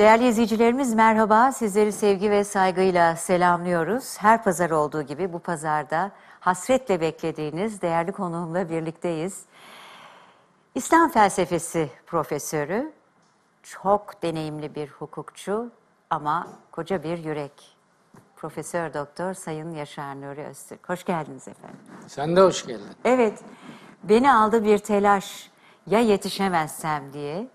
Değerli izleyicilerimiz merhaba. Sizleri sevgi ve saygıyla selamlıyoruz. Her pazar olduğu gibi bu pazarda hasretle beklediğiniz değerli konuğumla birlikteyiz. İslam felsefesi profesörü, çok deneyimli bir hukukçu ama koca bir yürek. Profesör Doktor Sayın Yaşar Nuri Öztürk. Hoş geldiniz efendim. Sen de hoş geldin. Evet, beni aldı bir telaş ya yetişemezsem diye.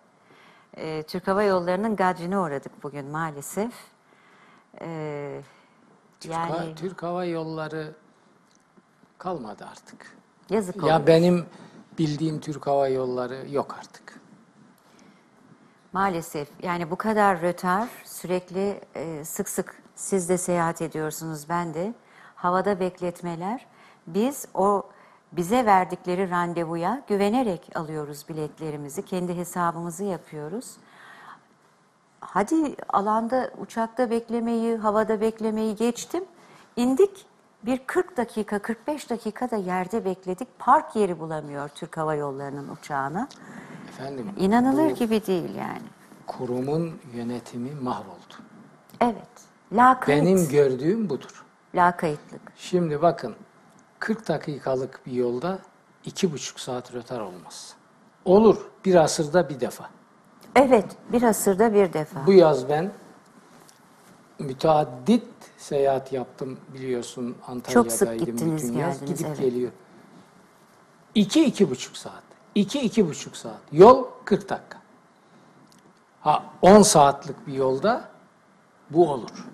Ee, Türk Hava Yolları'nın gadrine uğradık bugün maalesef. Ee, Türk, yani Ha- Türk Hava Yolları kalmadı artık. yazık oldu. Ya benim bildiğim Türk Hava Yolları yok artık. Maalesef yani bu kadar rötar sürekli e, sık sık siz de seyahat ediyorsunuz ben de havada bekletmeler biz o bize verdikleri randevuya güvenerek alıyoruz biletlerimizi kendi hesabımızı yapıyoruz. Hadi alanda uçakta beklemeyi havada beklemeyi geçtim indik bir 40 dakika 45 dakikada yerde bekledik park yeri bulamıyor Türk Hava Yolları'nın uçağına. Efendim İnanılır bu gibi değil yani. kurumun yönetimi mahvoldu. Evet. Lakayt. Benim gördüğüm budur. Lakaytlık. Şimdi bakın 40 dakikalık bir yolda iki buçuk saat rötar olmaz. Olur bir asırda bir defa. Evet. Bir asırda bir defa. Bu yaz ben müteaddit seyahat yaptım biliyorsun Antalya'daydım gittiniz, bütün yaz. geldiniz, Gidip evet. geliyor. İki, iki buçuk saat. İki, iki buçuk saat. Yol 40 dakika. Ha 10 saatlik bir yolda bu olur.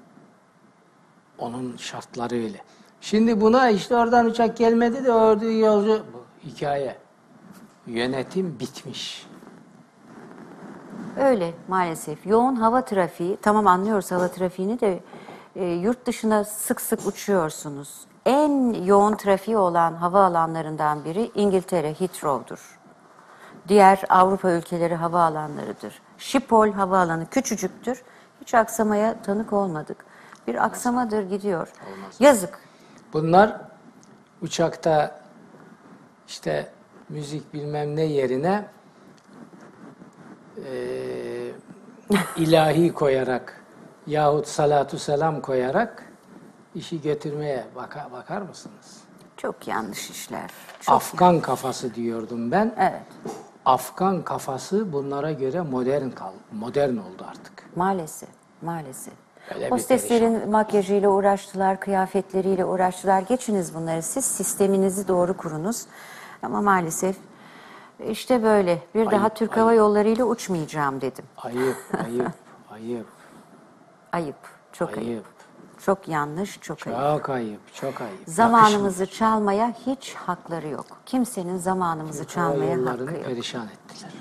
Onun şartları öyle. Şimdi buna işte oradan uçak gelmedi de orada yolcu... Bu hikaye. Yönetim bitmiş. Öyle maalesef. Yoğun hava trafiği, tamam anlıyoruz hava trafiğini de e, yurt dışına sık sık uçuyorsunuz. En yoğun trafiği olan hava alanlarından biri İngiltere Heathrow'dur. Diğer Avrupa ülkeleri hava alanlarıdır. Schiphol havaalanı küçücüktür. Hiç aksamaya tanık olmadık. Bir aksamadır gidiyor. Yazık. Bunlar uçakta işte müzik bilmem ne yerine eee, ilahi koyarak yahut salatu selam koyarak işi götürmeye bakar, bakar mısınız? Çok yanlış işler. Çok Afgan kafası diyordum ben. Evet. Afgan kafası bunlara göre modern kal modern oldu artık. Maalesef, maalesef. Öyle Hosteslerin makyajıyla uğraştılar, kıyafetleriyle uğraştılar. Geçiniz bunları. Siz sisteminizi doğru kurunuz. Ama maalesef işte böyle. Bir daha Türk Hava Yolları ile uçmayacağım dedim. Ayıp, ayıp, ayıp, Ayıp, çok ayıp. ayıp. Çok yanlış, çok ayıp. Çok ayıp, çok ayıp. Zamanımızı çalmaya hiç hakları yok. Kimsenin zamanımızı Yakışmıyor. Hava çalmaya hakkı yok. perişan ettiler.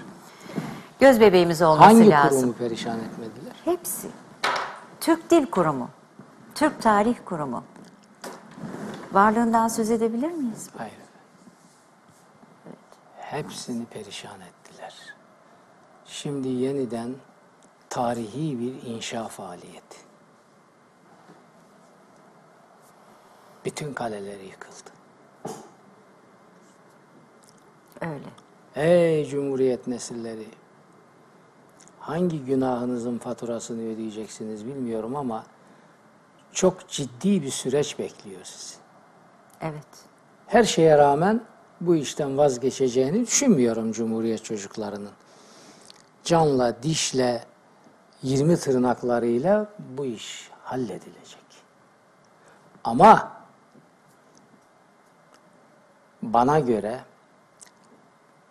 Göz bebeğimiz olması Hangi lazım. kurumu perişan etmediler? Hepsi. Türk Dil Kurumu, Türk Tarih Kurumu. Varlığından söz edebilir miyiz? Hayır. Hepsini perişan ettiler. Şimdi yeniden tarihi bir inşa faaliyeti. Bütün kaleleri yıkıldı. Öyle. Ey Cumhuriyet nesilleri! Hangi günahınızın faturasını ödeyeceksiniz bilmiyorum ama çok ciddi bir süreç bekliyor sizi. Evet. Her şeye rağmen bu işten vazgeçeceğini düşünmüyorum Cumhuriyet çocuklarının. Canla, dişle, 20 tırnaklarıyla bu iş halledilecek. Ama bana göre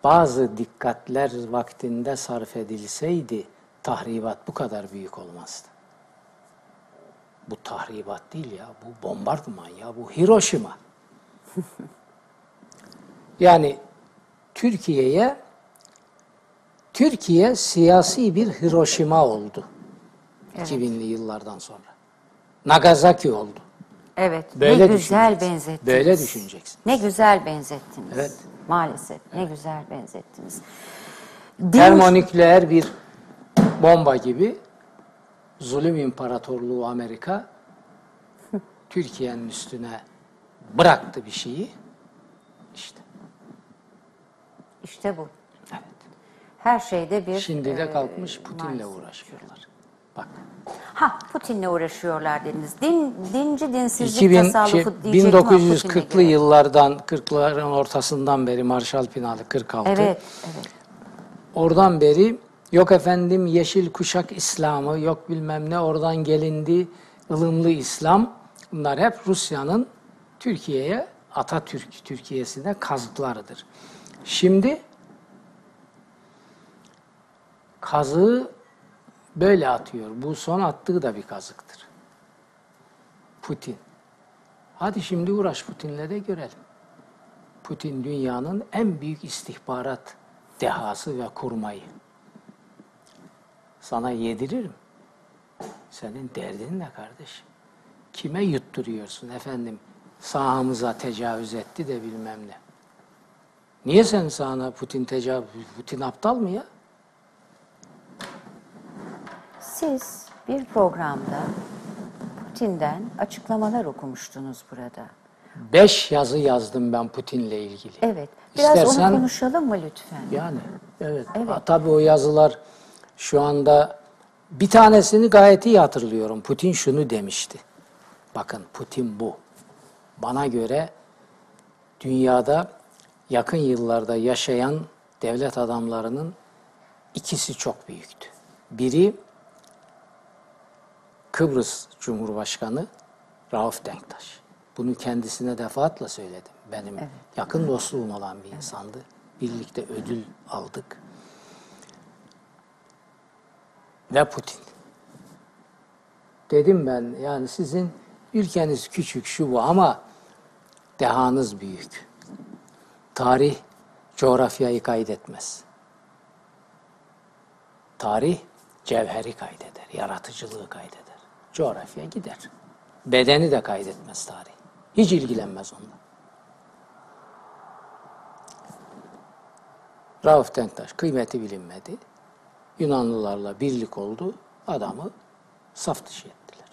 bazı dikkatler vaktinde sarf edilseydi tahribat bu kadar büyük olmazdı. Bu tahribat değil ya, bu bombardıman ya, bu Hiroşima. Yani Türkiye'ye Türkiye siyasi bir Hiroşima oldu. 2000'li yıllardan sonra. Nagasaki oldu. Evet. Böyle ne güzel benzettiniz. Böyle düşüneceksin. Ne güzel benzettiniz. Evet. Maalesef. Ne güzel benzettiniz. Din- Termonükleer bir bomba gibi zulüm imparatorluğu Amerika Türkiye'nin üstüne bıraktı bir şeyi. İşte. İşte bu. Evet. Her şeyde bir... Şimdi de e, kalkmış Putin'le maalesef. uğraşıyorlar. Bak. Ha Putin'le uğraşıyorlar dediniz. Din, dinci dinsizlik 2000, şey, tasavvufu Putin'le 1940'lı girer. yıllardan 40'ların ortasından beri Marshall Planı 46. Evet, evet. Oradan beri yok efendim yeşil kuşak İslam'ı yok bilmem ne oradan gelindi ılımlı İslam. Bunlar hep Rusya'nın Türkiye'ye Atatürk Türkiye'sine kazıklarıdır. Şimdi kazığı böyle atıyor. Bu son attığı da bir kazıktır. Putin. Hadi şimdi uğraş Putin'le de görelim. Putin dünyanın en büyük istihbarat dehası ve kurmayı. Sana yediririm. Senin derdin ne kardeşim? Kime yutturuyorsun efendim? Sahamıza tecavüz etti de bilmem ne. Niye sen sahana Putin tecavüz, Putin aptal mı ya? Siz bir programda Putin'den açıklamalar okumuştunuz burada. Beş yazı yazdım ben Putin'le ilgili. Evet. Biraz İstersen- onu konuşalım mı lütfen? Yani evet. Evet. Ha, Tabii o yazılar şu anda bir tanesini gayet iyi hatırlıyorum. Putin şunu demişti. Bakın Putin bu. Bana göre dünyada yakın yıllarda yaşayan devlet adamlarının ikisi çok büyüktü. Biri Kıbrıs Cumhurbaşkanı Rauf Denktaş. Bunu kendisine defaatle söyledim. Benim yakın dostluğum olan bir insandı. Birlikte ödül aldık. Ve Putin. Dedim ben yani sizin ülkeniz küçük şu bu ama dehanız büyük. Tarih coğrafyayı kaydetmez. Tarih cevheri kaydeder, yaratıcılığı kaydeder. Coğrafya gider. Bedeni de kaydetmez tarih. Hiç ilgilenmez onunla. Rauf Denktaş kıymeti bilinmedi. Yunanlılarla birlik oldu. Adamı saf dışı ettiler.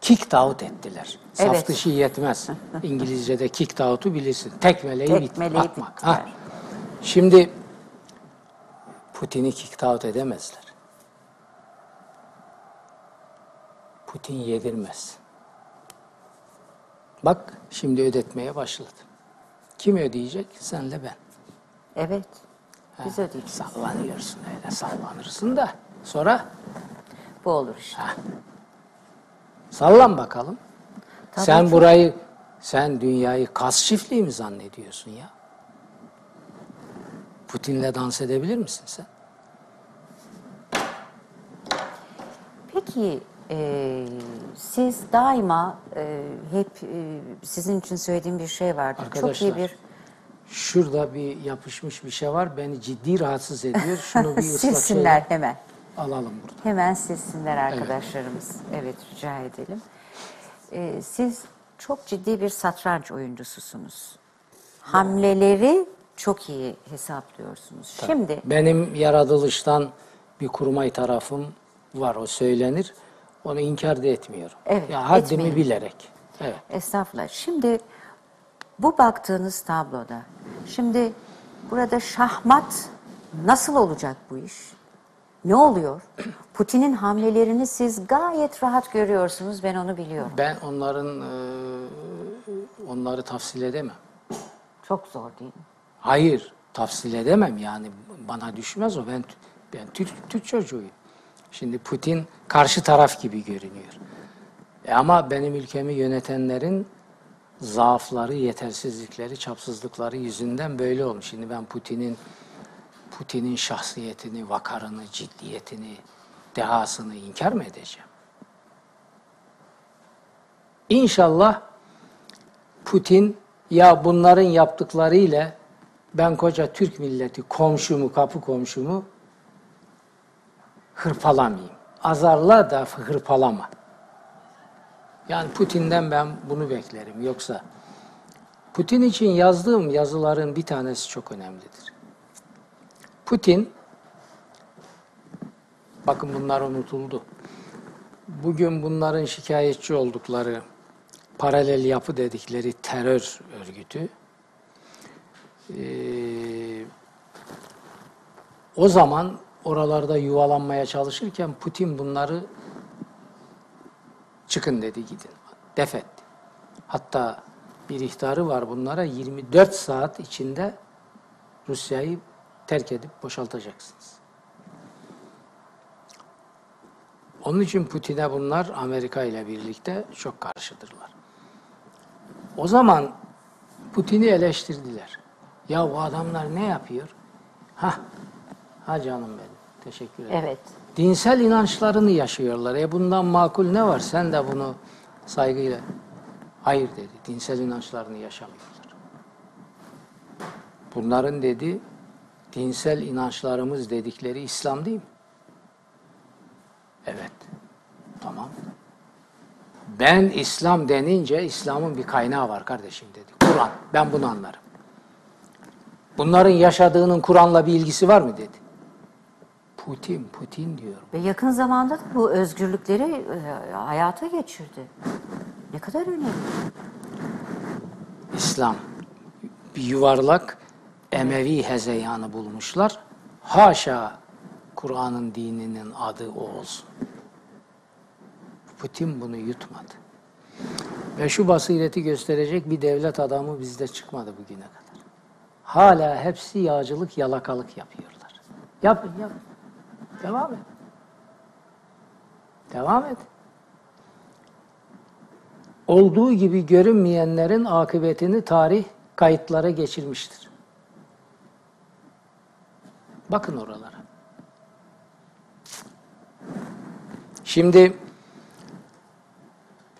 Kick out ettiler. Saf Evet. dışı yetmez. İngilizce'de kick out'u bilirsin. Tekmeleyip, bit- Tekmeleyip atmak. Ha. Şimdi Putin'i kick out edemezler. Putin yedirmez. Bak şimdi ödetmeye başladı. Kim ödeyecek? Senle ben. Evet. Biz ödeyeceğiz. Sallanıyorsun öyle sallanırsın da sonra Bu olur işte. sallan bakalım. Tabii sen çok- burayı, sen dünyayı kas çiftliği mi zannediyorsun ya? Putin'le dans edebilir misin sen? Peki e, siz daima e, hep e, sizin için söylediğim bir şey vardır. Çok iyi Arkadaşlar, bir Şurada bir yapışmış bir şey var. Beni ciddi rahatsız ediyor. Şunu bir ıslak silsinler şeyle hemen. alalım burada. Hemen silsinler arkadaşlarımız. Evet, rica edelim. E, siz çok ciddi bir satranç oyuncususunuz. Hamleleri çok iyi hesaplıyorsunuz. Şimdi Benim yaratılıştan bir kurmay tarafım var. O söylenir. Onu inkar da etmiyorum. Evet, ya haddimi etmeyin. bilerek. Evet. Estağfurullah. Şimdi bu baktığınız tabloda, şimdi burada şahmat nasıl olacak bu iş? Ne oluyor? Putin'in hamlelerini siz gayet rahat görüyorsunuz, ben onu biliyorum. Ben onların e, onları tafsil edemem. Çok zor değil mi? Hayır, tafsil edemem yani bana düşmez o. Ben ben Türk, Türk çocuğuyum. Şimdi Putin karşı taraf gibi görünüyor. E ama benim ülkemi yönetenlerin zaafları, yetersizlikleri, çapsızlıkları yüzünden böyle olmuş. Şimdi ben Putin'in Putin'in şahsiyetini, vakarını, ciddiyetini, dehasını inkar mı edeceğim? İnşallah Putin ya bunların yaptıklarıyla ben koca Türk milleti komşumu, kapı komşumu hırpalamayayım. Azarla da hırpalama. Yani Putin'den ben bunu beklerim. Yoksa Putin için yazdığım yazıların bir tanesi çok önemlidir. Putin, bakın bunlar unutuldu. Bugün bunların şikayetçi oldukları paralel yapı dedikleri terör örgütü, ee, o zaman oralarda yuvalanmaya çalışırken Putin bunları Çıkın dedi gidin. Def. Hatta bir ihtarı var bunlara 24 saat içinde Rusya'yı terk edip boşaltacaksınız. Onun için Putin'e bunlar Amerika ile birlikte çok karşıdırlar. O zaman Putin'i eleştirdiler. Ya bu adamlar ne yapıyor? Ha, ha canım benim. Teşekkür ederim. Evet. Dinsel inançlarını yaşıyorlar. E bundan makul ne var? Sen de bunu saygıyla. Hayır dedi. Dinsel inançlarını yaşamıyorlar. Bunların dedi dinsel inançlarımız dedikleri İslam değil mi? Evet. Tamam. Ben İslam denince İslam'ın bir kaynağı var kardeşim dedi. Kur'an. Ben bunu anlarım. Bunların yaşadığının Kur'an'la bir ilgisi var mı dedi. Putin, Putin diyor. Ve yakın zamanda da bu özgürlükleri e, hayata geçirdi. Ne kadar önemli. İslam bir yuvarlak Emevi hezeyanı bulmuşlar. Haşa Kur'an'ın dininin adı o olsun. Putin bunu yutmadı. Ve şu basireti gösterecek bir devlet adamı bizde çıkmadı bugüne kadar. Hala hepsi yağcılık, yalakalık yapıyorlar. Yapın, yapın. Devam et. Devam et. Olduğu gibi görünmeyenlerin akıbetini tarih kayıtlara geçirmiştir. Bakın oralara. Şimdi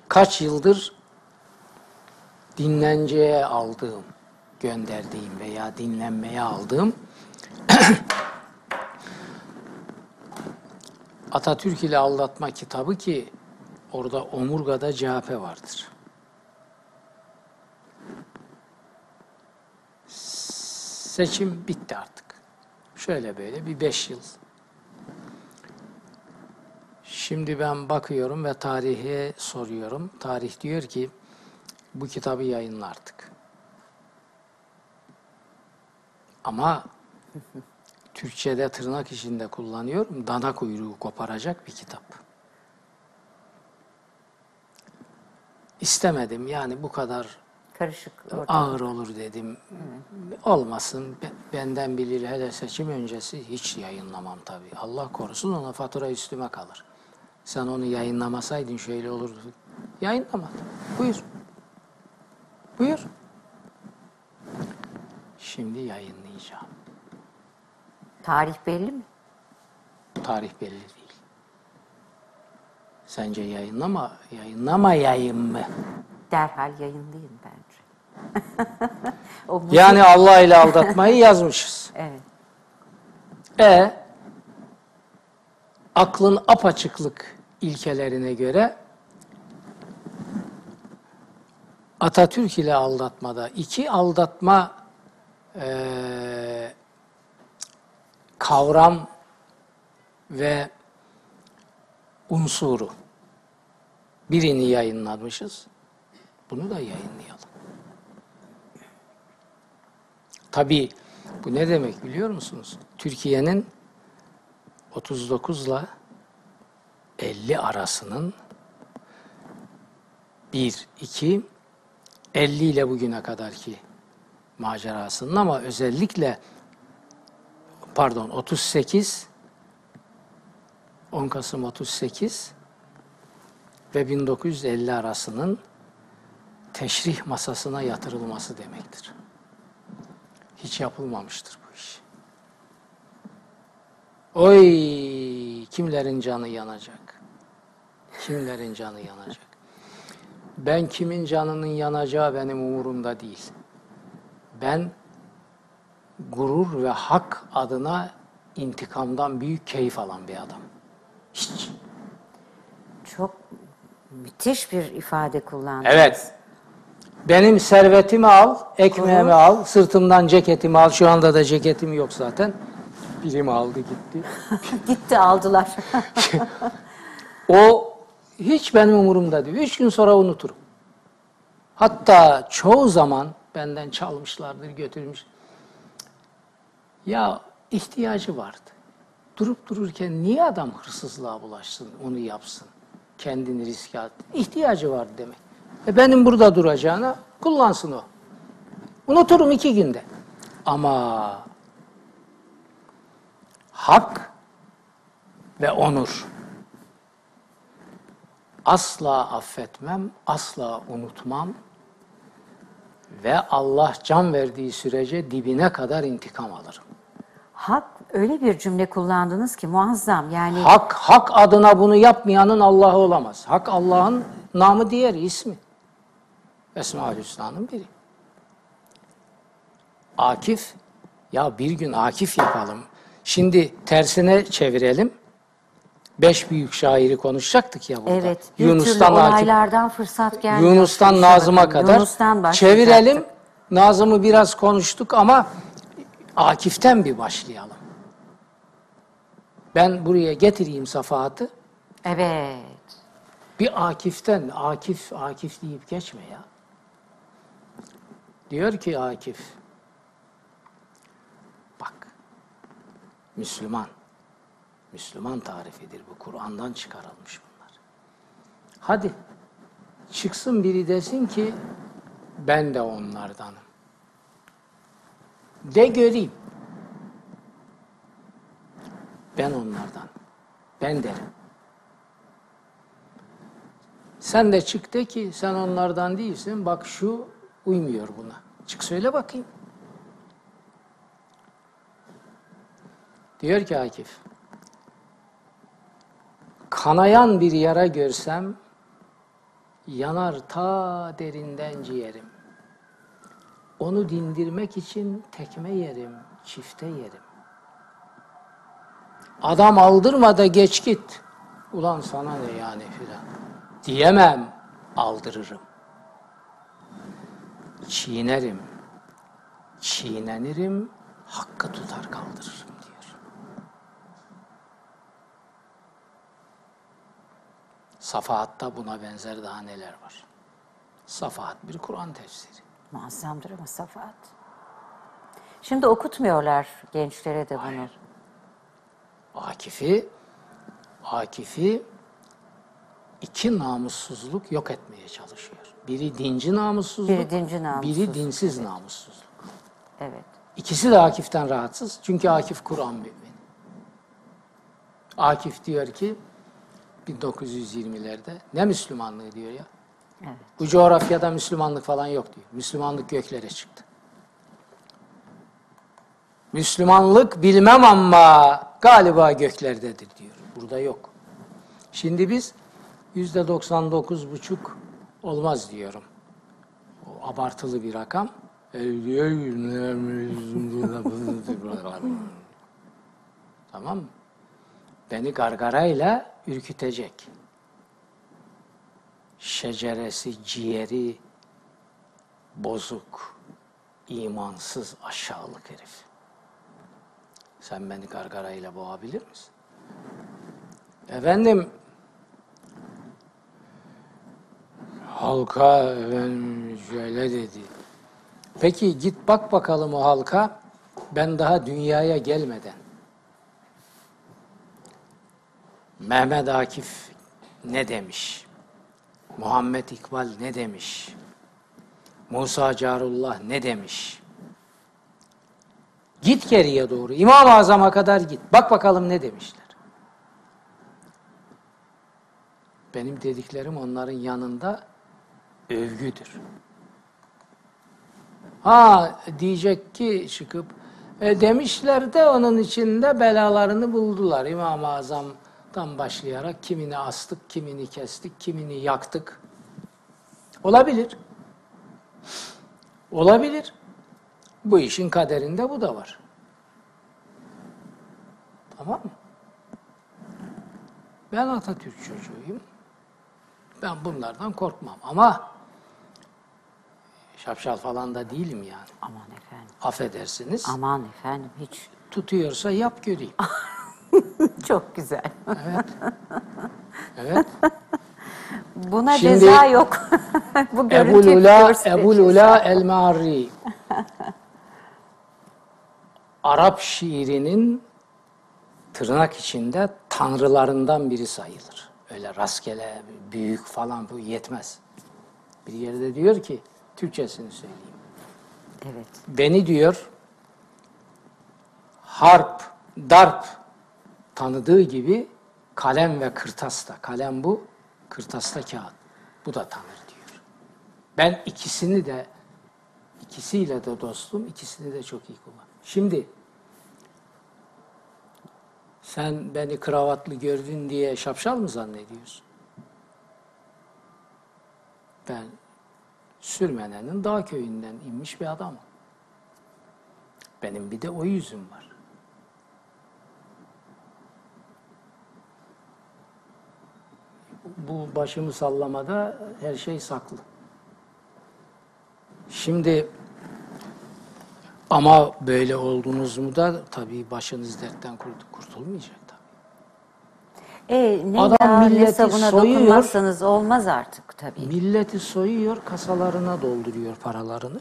kaç yıldır dinlenceye aldığım, gönderdiğim veya dinlenmeye aldığım Atatürk ile Aldatma kitabı ki orada omurgada CHP vardır. Seçim bitti artık. Şöyle böyle bir beş yıl. Şimdi ben bakıyorum ve tarihe soruyorum. Tarih diyor ki bu kitabı yayınla artık. Ama Türkçe'de tırnak içinde kullanıyorum. Dana kuyruğu koparacak bir kitap. İstemedim yani bu kadar Karışık ortam. ağır olur dedim. Olmasın be- benden bilir hele seçim öncesi hiç yayınlamam tabii. Allah korusun ona fatura üstüme kalır. Sen onu yayınlamasaydın şöyle olurdu. Yayınlamadım. Buyur. Buyur. Şimdi yayınlayacağım. Tarih belli mi? Tarih belli değil. Sence yayınlama, yayınlama yayın mı? Derhal yayınlayın bence. o bu- Yani Allah ile aldatmayı yazmışız. Evet. E aklın apaçıklık ilkelerine göre Atatürk ile aldatmada iki aldatma eee, kavram ve unsuru birini yayınlamışız. Bunu da yayınlayalım. Tabii bu ne demek biliyor musunuz? Türkiye'nin 39 ile 50 arasının 1, 2, 50 ile bugüne kadarki macerasının ama özellikle pardon 38 10 Kasım 38 ve 1950 arasının teşrih masasına yatırılması demektir. Hiç yapılmamıştır bu iş. Oy kimlerin canı yanacak? Kimlerin canı yanacak? Ben kimin canının yanacağı benim umurumda değil. Ben gurur ve hak adına intikamdan büyük keyif alan bir adam. Hiç. Çok müthiş bir ifade kullandınız. Evet. Benim servetimi al, ekmeğimi al, sırtımdan ceketimi al. Şu anda da ceketim yok zaten. Birim aldı gitti. Gitti aldılar. O hiç benim umurumda değil. Üç gün sonra unuturum. Hatta çoğu zaman benden çalmışlardır, götürmüş. Ya ihtiyacı vardı. Durup dururken niye adam hırsızlığa bulaşsın, onu yapsın? kendini riske attı. İhtiyacı var demek. E benim burada duracağına kullansın o. Unuturum iki günde. Ama hak ve onur asla affetmem, asla unutmam ve Allah can verdiği sürece dibine kadar intikam alırım. Hak öyle bir cümle kullandınız ki muazzam. Yani Hak, hak adına bunu yapmayanın Allah'ı olamaz. Hak Allah'ın namı diğer ismi. Esma-ül Hüsna'nın biri. Akif, ya bir gün Akif yapalım. Şimdi tersine çevirelim. Beş büyük şairi konuşacaktık ya burada. evet bir Yunus'tan türlü Akif, olaylardan fırsat gelmiyor. Yunus'tan. Nazım'a kadar Yunus'tan çevirelim. Nazım'ı biraz konuştuk ama Akif'ten bir başlayalım. Ben buraya getireyim safahatı. Evet. Bir Akif'ten, Akif, Akif deyip geçme ya. Diyor ki Akif, bak, Müslüman, Müslüman tarifidir bu, Kur'an'dan çıkarılmış bunlar. Hadi, çıksın biri desin ki, ben de onlardanım. De göreyim. Ben onlardan. Ben derim. Sen de çık de ki sen onlardan değilsin. Bak şu uymuyor buna. Çık söyle bakayım. Diyor ki Akif. Kanayan bir yara görsem yanar ta derinden ciğerim. Onu dindirmek için tekme yerim, çifte yerim. Adam aldırma da geç git. Ulan sana ne yani filan. Diyemem, aldırırım. Çiğnerim, çiğnenirim, hakkı tutar kaldırırım diyor. Safahat'ta buna benzer daha neler var. Safahat bir Kur'an tefsiri. Muazzamdır ama Safahat. Şimdi okutmuyorlar gençlere de bunu. Akif'i Akif'i iki namussuzluk yok etmeye çalışıyor. Biri dinci namussuzluk, Biri dinci namussuzluk, biri dinsiz namussuzluk. Evet. İkisi de Akif'ten rahatsız. Çünkü Akif Kur'an mümini. Akif diyor ki 1920'lerde ne Müslümanlığı diyor ya. Bu coğrafyada Müslümanlık falan yok diyor. Müslümanlık göklere çıktı. Müslümanlık bilmem ama galiba göklerdedir diyor. Burada yok. Şimdi biz yüzde 99 buçuk olmaz diyorum. O abartılı bir rakam. tamam mı? Beni gargarayla ürkütecek. Şeceresi, ciğeri bozuk, imansız, aşağılık herif. Sen beni gargarayla boğabilir misin? Efendim, halka efendim şöyle dedi. Peki git bak bakalım o halka. Ben daha dünyaya gelmeden. Mehmet Akif ne demiş? Muhammed İkbal ne demiş? Musa Carullah ne demiş? Git geriye doğru. İmam-ı Azam'a kadar git. Bak bakalım ne demişler. Benim dediklerim onların yanında övgüdür. Ha diyecek ki çıkıp e, demişler de onun içinde belalarını buldular. İmam-ı Azam'dan başlayarak kimini astık, kimini kestik, kimini yaktık. Olabilir. Olabilir. Bu işin kaderinde bu da var. Tamam mı? Ben Atatürk çocuğuyum. Ben bunlardan korkmam ama şapşal falan da değilim yani. Aman efendim. Affedersiniz. Aman efendim hiç. Tutuyorsa yap göreyim. Çok güzel. Evet. Evet. Buna Şimdi ceza yok. Bu görüntü Ebul Ula, gösterici. Ebul Ula El Ma'ri. Arap şiirinin tırnak içinde tanrılarından biri sayılır. öyle rastgele büyük falan bu yetmez. Bir yerde diyor ki, Türkçesini söyleyeyim. Evet. Beni diyor harp, darp tanıdığı gibi kalem ve kırtasta. Kalem bu, kırtasta kağıt. Bu da tanır diyor. Ben ikisini de ikisiyle de dostum, ikisini de çok iyi kullan. Şimdi sen beni kravatlı gördün diye şapşal mı zannediyorsun? Ben Sürmene'nin dağ köyünden inmiş bir adamım. Benim bir de o yüzüm var. Bu başımı sallamada her şey saklı. Şimdi ama böyle oldunuz mu da tabii başınız dertten kurt- kurtulmayacak tabii. E, ne Adam ne milleti sabuna soyuyor. olmaz artık tabii. Milleti soyuyor, kasalarına dolduruyor paralarını.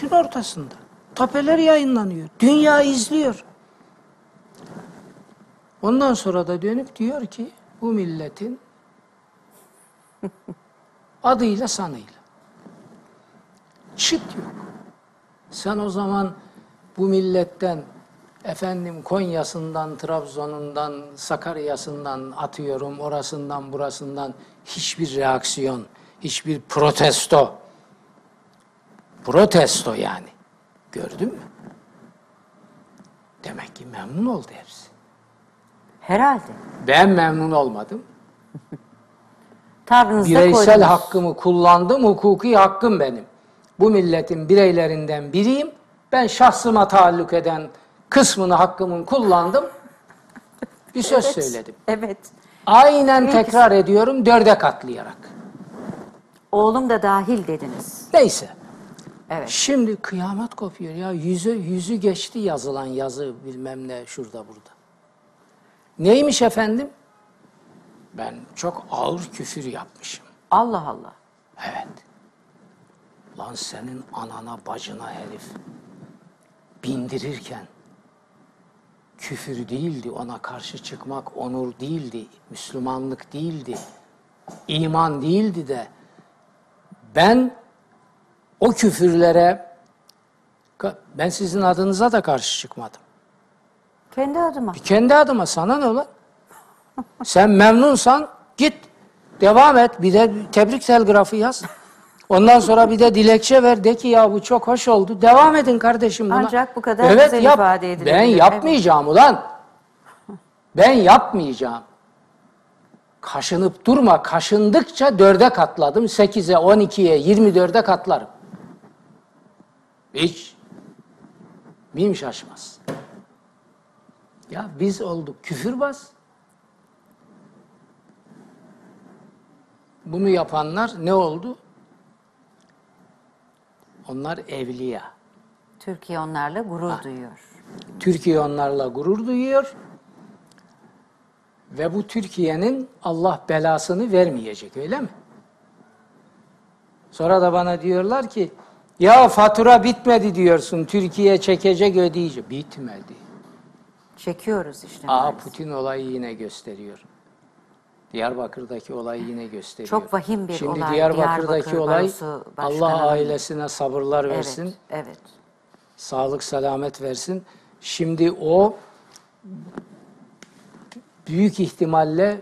Gün ortasında. Tapeler yayınlanıyor. Dünya izliyor. Ondan sonra da dönüp diyor ki bu milletin adıyla sanıyla. Çıt yok. Sen o zaman bu milletten efendim Konya'sından, Trabzon'undan, Sakarya'sından atıyorum, orasından, burasından hiçbir reaksiyon, hiçbir protesto. Protesto yani. Gördün mü? Demek ki memnun oldu hepsi. Herhalde. Ben memnun olmadım. Tavrınızda Bireysel koydunuz. hakkımı kullandım, hukuki hakkım benim. Bu milletin bireylerinden biriyim. Ben şahsıma taalluk eden kısmını hakkımın kullandım. Bir söz Evet, söyledim. Evet. Aynen ki- tekrar ediyorum dörde katlayarak. Oğlum da dahil dediniz. Neyse. Evet. Şimdi kıyamet kopuyor ya. Yüzü, yüzü geçti yazılan yazı bilmem ne şurada burada. Neymiş efendim? Ben çok ağır küfür yapmışım. Allah Allah. Evet. Lan senin anana bacına herif bindirirken küfür değildi, ona karşı çıkmak onur değildi, Müslümanlık değildi, iman değildi de ben o küfürlere ben sizin adınıza da karşı çıkmadım. Kendi adıma. Kendi adıma sana ne ulan? Sen memnunsan git devam et. Bir de tebrik telgrafı yaz. Ondan sonra bir de dilekçe ver. De ki ya bu çok hoş oldu. Devam edin kardeşim buna. Ancak bu kadar güzel ifade edilebilir. Ben yapmayacağım ulan. Ben yapmayacağım. Kaşınıp durma. Kaşındıkça dörde katladım. Sekize, on ikiye, yirmi dörde katlarım. Hiç. Miyim şaşmaz. Ya biz olduk küfürbaz. Bunu yapanlar ne oldu? Onlar evliya. Türkiye onlarla gurur duyuyor. Türkiye onlarla gurur duyuyor. Ve bu Türkiye'nin Allah belasını vermeyecek öyle mi? Sonra da bana diyorlar ki ya fatura bitmedi diyorsun Türkiye çekecek ödeyecek. Bitmedi. Çekiyoruz işte. Aa. Putin olayı yine gösteriyor. Diyarbakır'daki olayı yine gösteriyor. Çok vahim bir Şimdi olay. Diyarbakır'daki Diyarbakır olay Allah ailesine sabırlar versin. Evet, evet. sağlık selamet versin. Şimdi o büyük ihtimalle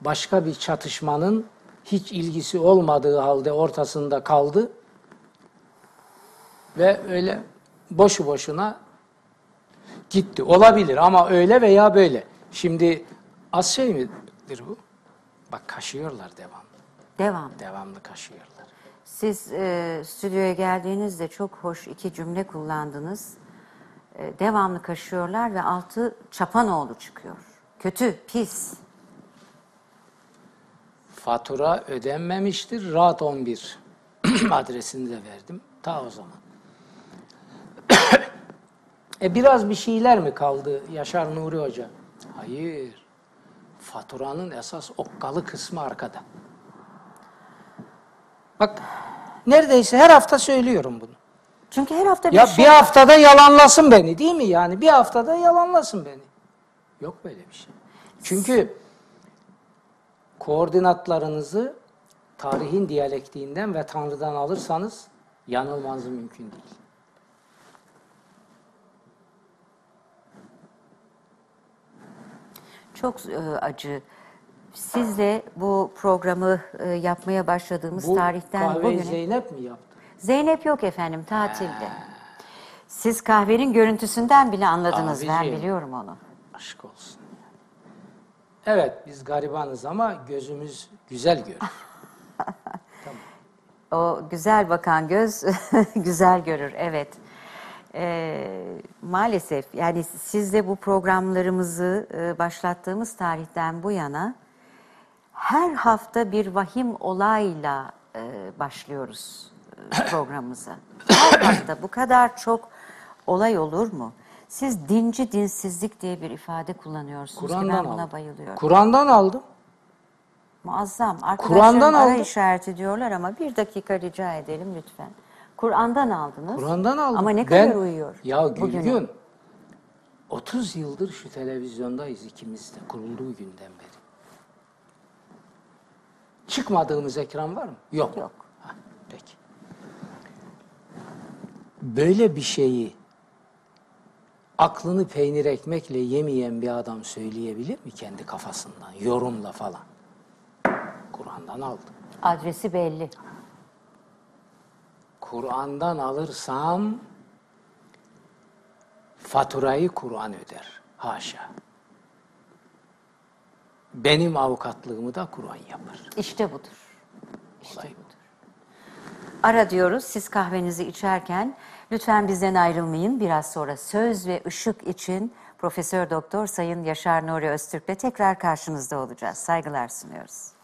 başka bir çatışmanın hiç ilgisi olmadığı halde ortasında kaldı ve öyle boşu boşuna gitti. Olabilir ama öyle veya böyle. Şimdi az şey midir bu? Bak kaşıyorlar devamlı. Devam. Devamlı kaşıyorlar. Siz e, stüdyoya geldiğinizde çok hoş iki cümle kullandınız. E, devamlı kaşıyorlar ve altı çapanoğlu çıkıyor. Kötü, pis. Fatura ödenmemiştir. Rahat 11 adresini de verdim. Ta o zaman. e biraz bir şeyler mi kaldı Yaşar Nuri Hoca? Hayır. Faturanın esas okkalı kısmı arkada. Bak neredeyse her hafta söylüyorum bunu. Çünkü her hafta bir Ya şey bir haftada yalanlasın beni değil mi yani? Bir haftada yalanlasın beni. Yok böyle bir şey. Çünkü koordinatlarınızı tarihin diyalektiğinden ve Tanrı'dan alırsanız yanılmanız mümkün değil. Çok e, acı. Sizle bu programı e, yapmaya başladığımız Bu tarihten kahveyi bugüne... Zeynep mi yaptı? Zeynep yok efendim, tatilde. Siz kahvenin görüntüsünden bile anladınız, ben Abiciğim. biliyorum onu. Aşk olsun. Evet biz garibanız ama gözümüz güzel görür. O güzel bakan göz güzel görür, evet. Ee, maalesef yani sizle bu programlarımızı e, başlattığımız tarihten bu yana her hafta bir vahim olayla e, başlıyoruz e, programımıza. Her hafta bu kadar çok olay olur mu? Siz dinci dinsizlik diye bir ifade kullanıyorsunuz ki Kur'an'dan ben buna aldım. bayılıyorum. Kur'an'dan aldım. Muazzam. Kur'an'dan Arkadaşlarım ara aldım. işareti diyorlar ama bir dakika rica edelim lütfen. Kur'an'dan aldınız. Kur'an'dan aldım. Ama ne Ben- kadar uyuyor? Ya bugüne? Gülgün, 30 yıldır şu televizyondayız ikimiz de kurulduğu günden beri. Çıkmadığımız ekran var mı? Yok. Yok. Ha, peki. Böyle bir şeyi aklını peynir ekmekle yemeyen bir adam söyleyebilir mi kendi kafasından, yorumla falan? Kur'an'dan aldım. Adresi belli. Kur'an'dan alırsam faturayı Kur'an öder. Haşa. Benim avukatlığımı da Kur'an yapar. İşte budur. İşte Olay. budur. Ara diyoruz siz kahvenizi içerken lütfen bizden ayrılmayın. Biraz sonra söz ve ışık için Profesör Doktor Sayın Yaşar Nuri Öztürk'le tekrar karşınızda olacağız. Saygılar sunuyoruz.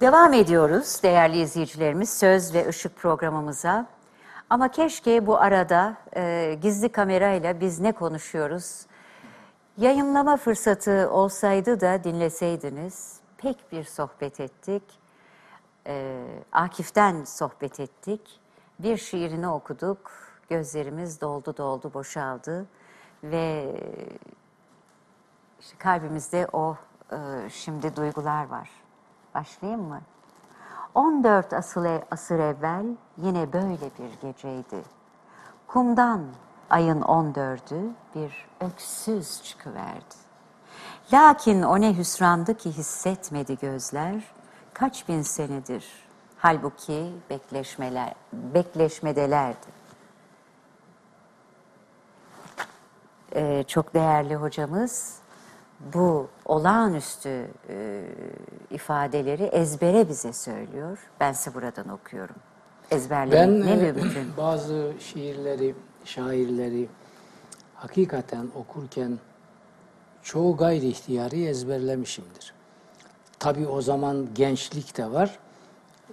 Devam ediyoruz değerli izleyicilerimiz Söz ve Işık programımıza. Ama keşke bu arada e, gizli kamerayla biz ne konuşuyoruz? Yayınlama fırsatı olsaydı da dinleseydiniz. Pek bir sohbet ettik. E, Akif'ten sohbet ettik. Bir şiirini okuduk. Gözlerimiz doldu doldu boşaldı. Ve işte kalbimizde o e, şimdi duygular var. Başlayayım mı? 14 asıl e- asır evvel yine böyle bir geceydi. Kumdan ayın 14'ü bir öksüz çıkıverdi. Lakin o ne hüsrandı ki hissetmedi gözler kaç bin senedir. Halbuki bekleşmeler, bekleşmedelerdi. Ee, çok değerli hocamız bu olağanüstü e, ifadeleri ezbere bize söylüyor. Ben size buradan okuyorum. Ezberlemek Ben ne e, mümkün. bazı şiirleri, şairleri hakikaten okurken çoğu gayri ihtiyari ezberlemişimdir. Tabii o zaman gençlik de var.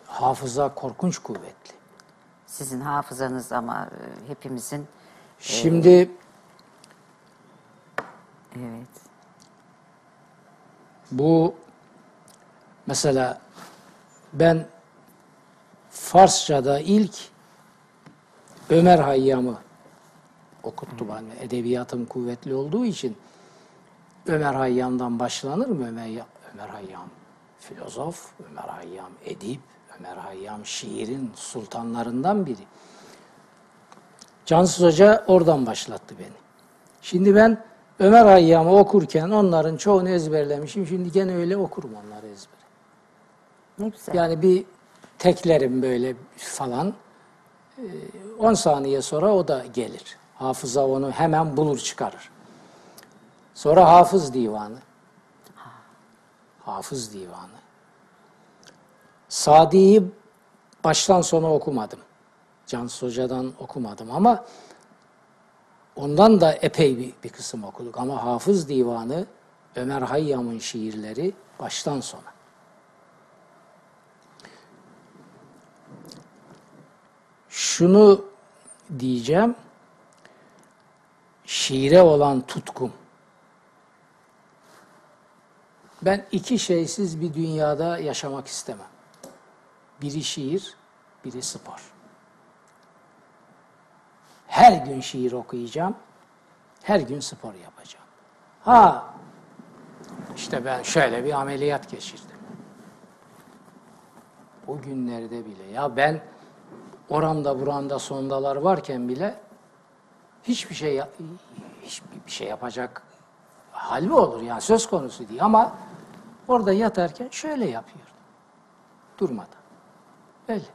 Hafıza korkunç kuvvetli. Sizin hafızanız ama e, hepimizin Şimdi evet. Bu mesela ben Farsça'da ilk Ömer Hayyam'ı okuttu bana. Edebiyatım kuvvetli olduğu için Ömer Hayyam'dan başlanır mı? Ömer, Ömer Hayyam filozof, Ömer Hayyam edip, Ömer Hayyam şiirin sultanlarından biri. Cansız Hoca oradan başlattı beni. Şimdi ben Ömer Hayyam'ı okurken onların çoğunu ezberlemişim. Şimdi gene öyle okurum onları ezber. Ne güzel. Yani bir teklerim böyle falan. Ee, 10 saniye sonra o da gelir. Hafıza onu hemen bulur çıkarır. Sonra Hafız Divanı. Hafız Divanı. Sadi'yi baştan sona okumadım. Cansız Hoca'dan okumadım ama ondan da epey bir, bir kısım okuduk. Ama Hafız Divanı, Ömer Hayyam'ın şiirleri baştan sona. Şunu diyeceğim. şiire olan tutkum. Ben iki şeysiz bir dünyada yaşamak istemem. Biri şiir, biri spor. Her gün şiir okuyacağım, her gün spor yapacağım. Ha, işte ben şöyle bir ameliyat geçirdim. O günlerde bile ya ben oramda buramda sondalar varken bile hiçbir şey hiçbir şey yapacak hal mi olur yani söz konusu değil ama orada yatarken şöyle yapıyordum. Durmadan. Böyle.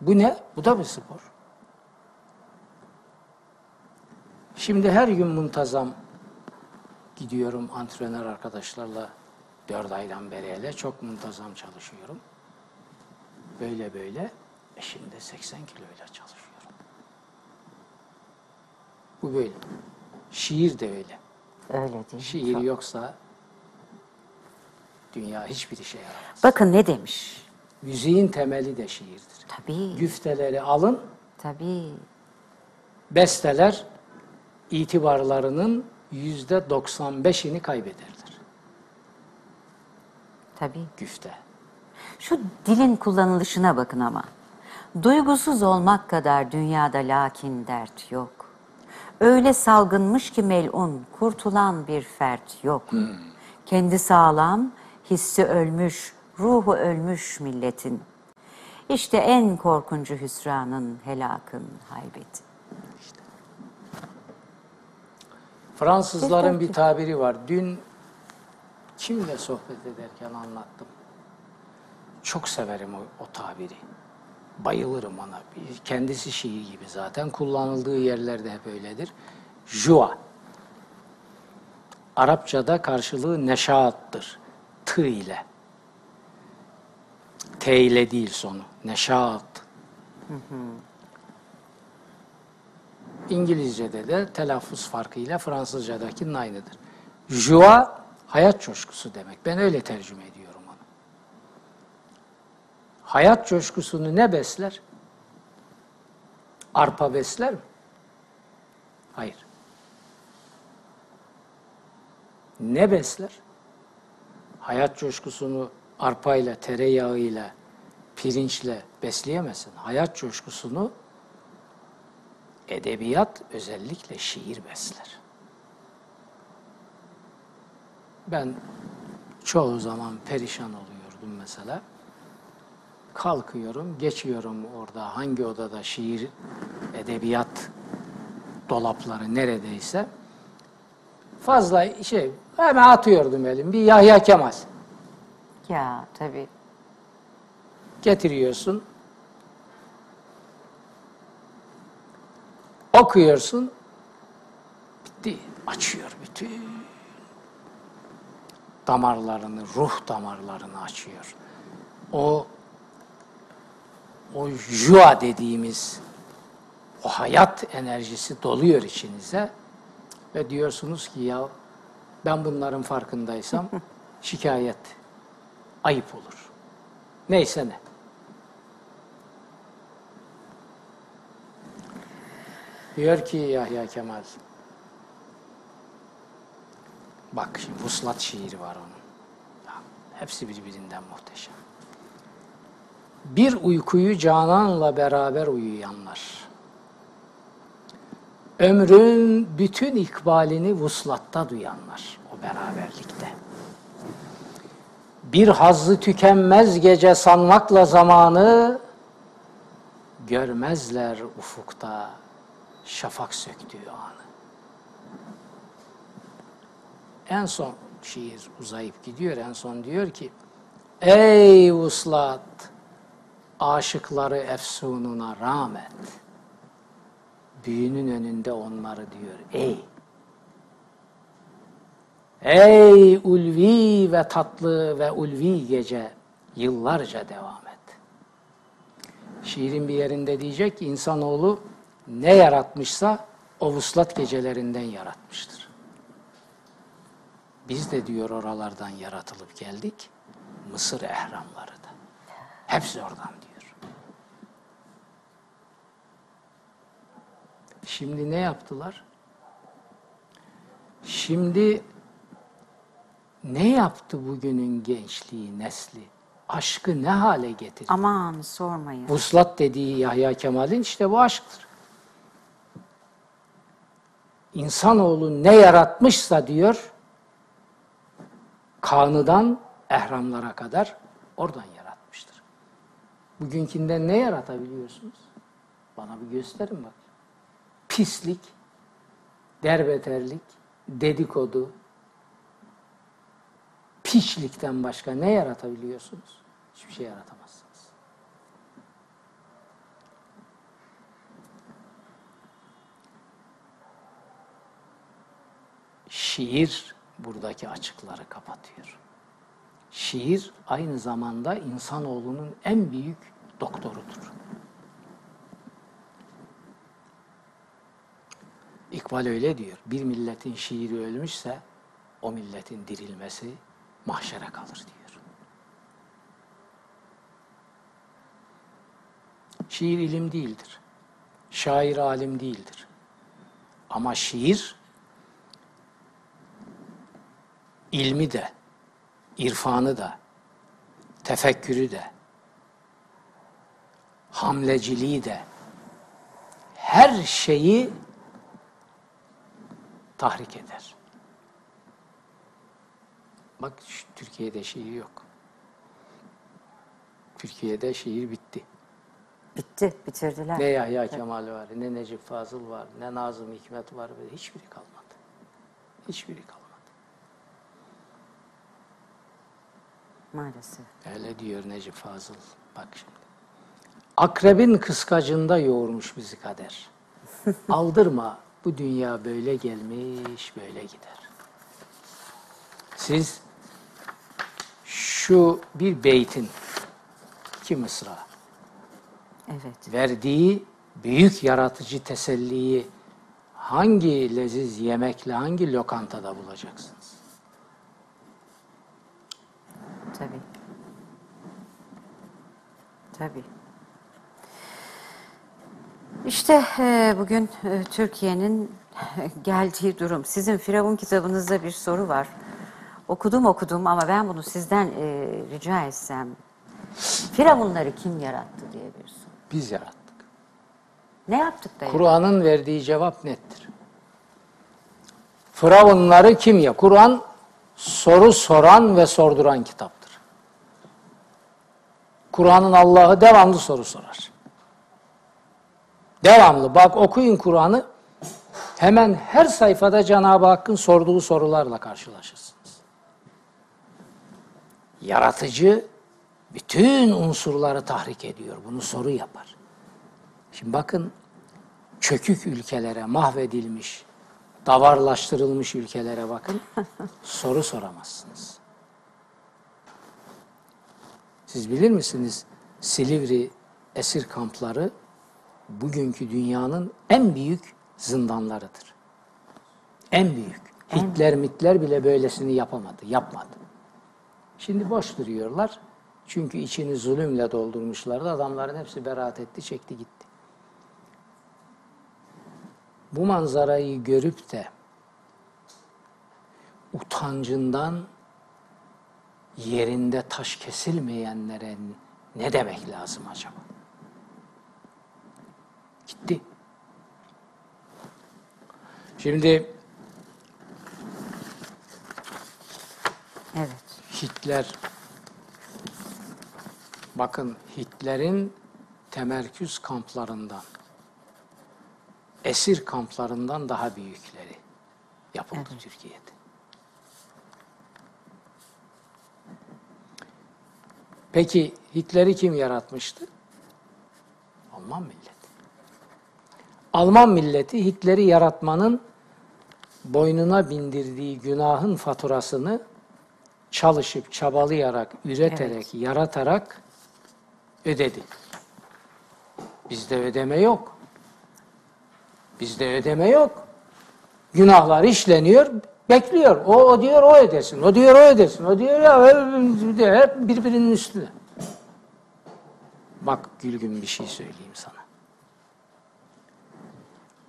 Bu ne? Bu da bir spor. Şimdi her gün muntazam gidiyorum antrenör arkadaşlarla dört aydan beri hele çok muntazam çalışıyorum. Böyle böyle. E şimdi 80 kiloyla çalışıyorum. Bu böyle. Şiir de öyle. Öyle değil? Şiir Çok- yoksa dünya hiçbir işe yaramaz. Bakın ne demiş. Müziğin temeli de şiirdir. Tabii, Güfteleri alın, tabii. besteler itibarlarının yüzde 95'ini kaybederler. Tabii. Güfte. Şu dilin kullanılışına bakın ama. Duygusuz olmak kadar dünyada lakin dert yok. Öyle salgınmış ki melun, kurtulan bir fert yok. Kendi sağlam, hissi ölmüş, ruhu ölmüş milletin. İşte en korkuncu hüsranın, helakın, haybeti. Fransızların bir tabiri var. Dün kimle sohbet ederken anlattım. Çok severim o, o tabiri. Bayılırım ona. Kendisi şiir gibi zaten. Kullanıldığı yerlerde hep öyledir. Jua. Arapçada karşılığı neşaattır. Tı ile. T ile değil sonu. Neşaat. İngilizce'de de telaffuz farkıyla Fransızca'dakinin aynıdır. Joie, hayat coşkusu demek. Ben öyle tercüme ediyorum onu. Hayat coşkusunu ne besler? Arpa besler mi? Hayır. Ne besler? Hayat coşkusunu arpayla, tereyağıyla, pirinçle besleyemezsin. Hayat coşkusunu edebiyat özellikle şiir besler. Ben çoğu zaman perişan oluyordum mesela. Kalkıyorum, geçiyorum orada hangi odada şiir, edebiyat dolapları neredeyse. Fazla şey, hemen atıyordum elim. Bir Yahya Kemal. Ya tabii. Getiriyorsun. Okuyorsun. Bitti. Açıyor bütün damarlarını, ruh damarlarını açıyor. O o jua dediğimiz o hayat enerjisi doluyor içinize ve diyorsunuz ki ya ben bunların farkındaysam şikayet ayıp olur. Neyse ne. Diyor ki Yahya Kemal. Bak şimdi vuslat şiiri var onun. Hepsi birbirinden muhteşem. Bir uykuyu cananla beraber uyuyanlar. Ömrün bütün ikbalini vuslatta duyanlar. O beraberlikte. Bir hazzı tükenmez gece sanmakla zamanı görmezler ufukta şafak söktüğü anı. En son şiir uzayıp gidiyor. En son diyor ki Ey vuslat aşıkları efsununa rağmet büyünün önünde onları diyor ey Ey ulvi ve tatlı ve ulvi gece yıllarca devam et. Şiirin bir yerinde diyecek ki insanoğlu ne yaratmışsa o vuslat gecelerinden yaratmıştır. Biz de diyor oralardan yaratılıp geldik. Mısır ehramları da. Hepsi oradan diyor. Şimdi ne yaptılar? Şimdi ne yaptı bugünün gençliği, nesli? Aşkı ne hale getirdi? Aman sormayın. Vuslat dediği Yahya Kemal'in işte bu aşktır. İnsanoğlu ne yaratmışsa diyor, kanıdan ehramlara kadar oradan yaratmıştır. Bugünkünden ne yaratabiliyorsunuz? Bana bir gösterin bak. Pislik, derbeterlik, dedikodu, piçlikten başka ne yaratabiliyorsunuz? Hiçbir şey yaratamazsınız. Şiir buradaki açıkları kapatıyor. Şiir aynı zamanda insanoğlunun en büyük doktorudur. İkbal öyle diyor. Bir milletin şiiri ölmüşse o milletin dirilmesi mahşere kalır diyor. Şiir ilim değildir. Şair alim değildir. Ama şiir ilmi de, irfanı da, tefekkürü de, hamleciliği de, her şeyi tahrik eder. Bak Türkiye'de şiir yok. Türkiye'de şiir bitti. Bitti, bitirdiler. Ne Yahya Kemal var, ne Necip Fazıl var, ne Nazım Hikmet var. Hiçbiri kalmadı. Hiçbiri kalmadı. Maalesef. Öyle diyor Necip Fazıl. Bak şimdi. Akrebin kıskacında yoğurmuş bizi kader. Aldırma bu dünya böyle gelmiş böyle gider. Siz şu bir beytin iki mısra Evet. verdiği büyük yaratıcı teselliyi hangi leziz yemekle hangi lokantada bulacaksınız? Tabii. Tabii. İşte e, bugün e, Türkiye'nin geldiği durum. Sizin Firavun kitabınızda bir soru var. Okudum okudum ama ben bunu sizden e, rica etsem. Firavunları kim yarattı diye bir soru. Biz yarattık. Ne yaptık da? Kur'an'ın verdiği cevap nettir. Firavunları kim ya? Kur'an soru soran ve sorduran kitaptır. Kur'an'ın Allah'ı devamlı soru sorar. Devamlı. Bak okuyun Kur'an'ı. Hemen her sayfada Cenab-ı Hakk'ın sorduğu sorularla karşılaşırsınız. Yaratıcı bütün unsurları tahrik ediyor. Bunu soru yapar. Şimdi bakın çökük ülkelere, mahvedilmiş, davarlaştırılmış ülkelere bakın. soru soramazsınız. Siz bilir misiniz Silivri esir kampları bugünkü dünyanın en büyük zindanlarıdır. En büyük. Hitler mitler bile böylesini yapamadı, yapmadı. Şimdi boş duruyorlar. Çünkü içini zulümle doldurmuşlardı. Adamların hepsi beraat etti, çekti gitti. Bu manzarayı görüp de utancından yerinde taş kesilmeyenlere ne demek lazım acaba? Gitti. Şimdi Evet. Hitler bakın Hitler'in temerküz kamplarından esir kamplarından daha büyükleri yapıldı Evet. Türkiye'de. Peki Hitler'i kim yaratmıştı? Alman milleti. Alman milleti Hitler'i yaratmanın boynuna bindirdiği günahın faturasını çalışıp çabalayarak, üreterek, yaratarak ödedi. Bizde ödeme yok. Bizde ödeme yok. Günahlar işleniyor, bekliyor. O, o diyor o ödesin, o diyor o ödesin, o diyor ya hep- birbirinin üstüne. Bak Gülgün bir şey söyleyeyim sana.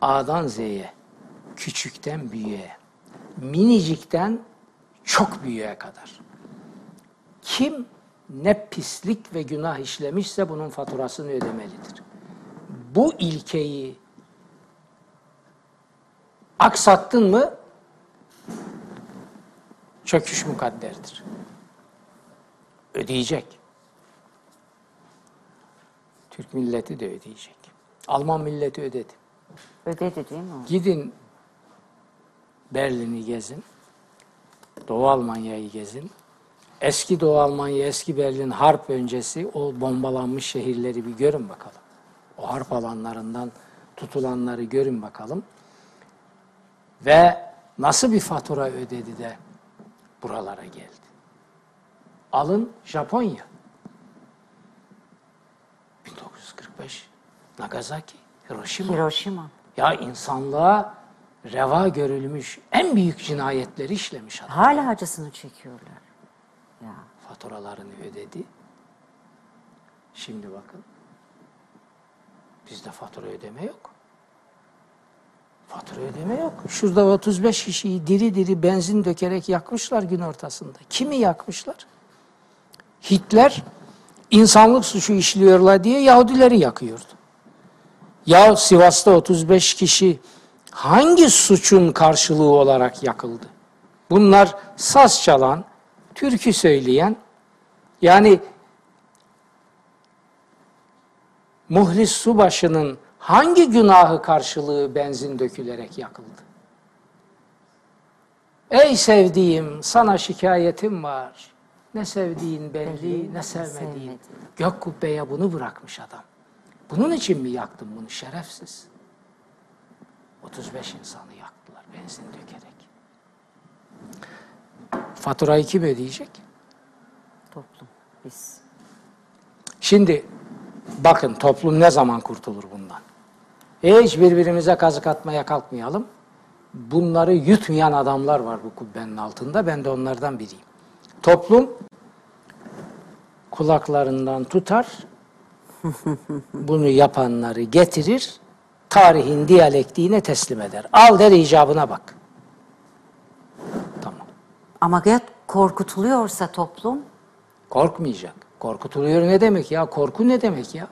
A'dan Z'ye, küçükten büyüğe, minicikten çok büyüğe kadar. Kim ne pislik ve günah işlemişse bunun faturasını ödemelidir. Bu ilkeyi aksattın mı çöküş mukadderdir. Ödeyecek. Türk milleti de ödeyecek. Alman milleti ödedi. Ödedi değil mi? Gidin Berlin'i gezin. Doğu Almanya'yı gezin. Eski Doğu Almanya, eski Berlin harp öncesi o bombalanmış şehirleri bir görün bakalım. O harp alanlarından tutulanları görün bakalım. Ve nasıl bir fatura ödedi de buralara geldi. Alın Japonya. 1945 Nagasaki, Hiroşima. Hiroşima. Ya insanlığa reva görülmüş en büyük cinayetleri işlemiş adam. Hala acısını çekiyorlar. Ya. Faturalarını ödedi. Şimdi bakın. Bizde fatura ödeme yok. Fatura ödeme yok. Şurada 35 kişiyi diri diri benzin dökerek yakmışlar gün ortasında. Kimi yakmışlar? Hitler insanlık suçu işliyorlar diye Yahudileri yakıyordu. Ya Sivas'ta 35 kişi hangi suçun karşılığı olarak yakıldı? Bunlar saz çalan, türkü söyleyen, yani Muhlis Subaşı'nın hangi günahı karşılığı benzin dökülerek yakıldı? Ey sevdiğim, sana şikayetim var. Ne sevdiğin belli, ne sevmediğin. Gök kubbeye bunu bırakmış adam. Bunun için mi yaktın bunu şerefsiz? 35 insanı yaktılar benzin dökerek. Faturayı kim ödeyecek? Toplum. Biz. Şimdi bakın toplum ne zaman kurtulur bundan? Hiç birbirimize kazık atmaya kalkmayalım. Bunları yutmayan adamlar var bu kubbenin altında. Ben de onlardan biriyim. Toplum kulaklarından tutar, bunu yapanları getirir, tarihin diyalektiğine teslim eder. Al der icabına bak. Tamam. Ama ya korkutuluyorsa toplum Korkmayacak. Korkutuluyor ne demek ya? Korku ne demek ya?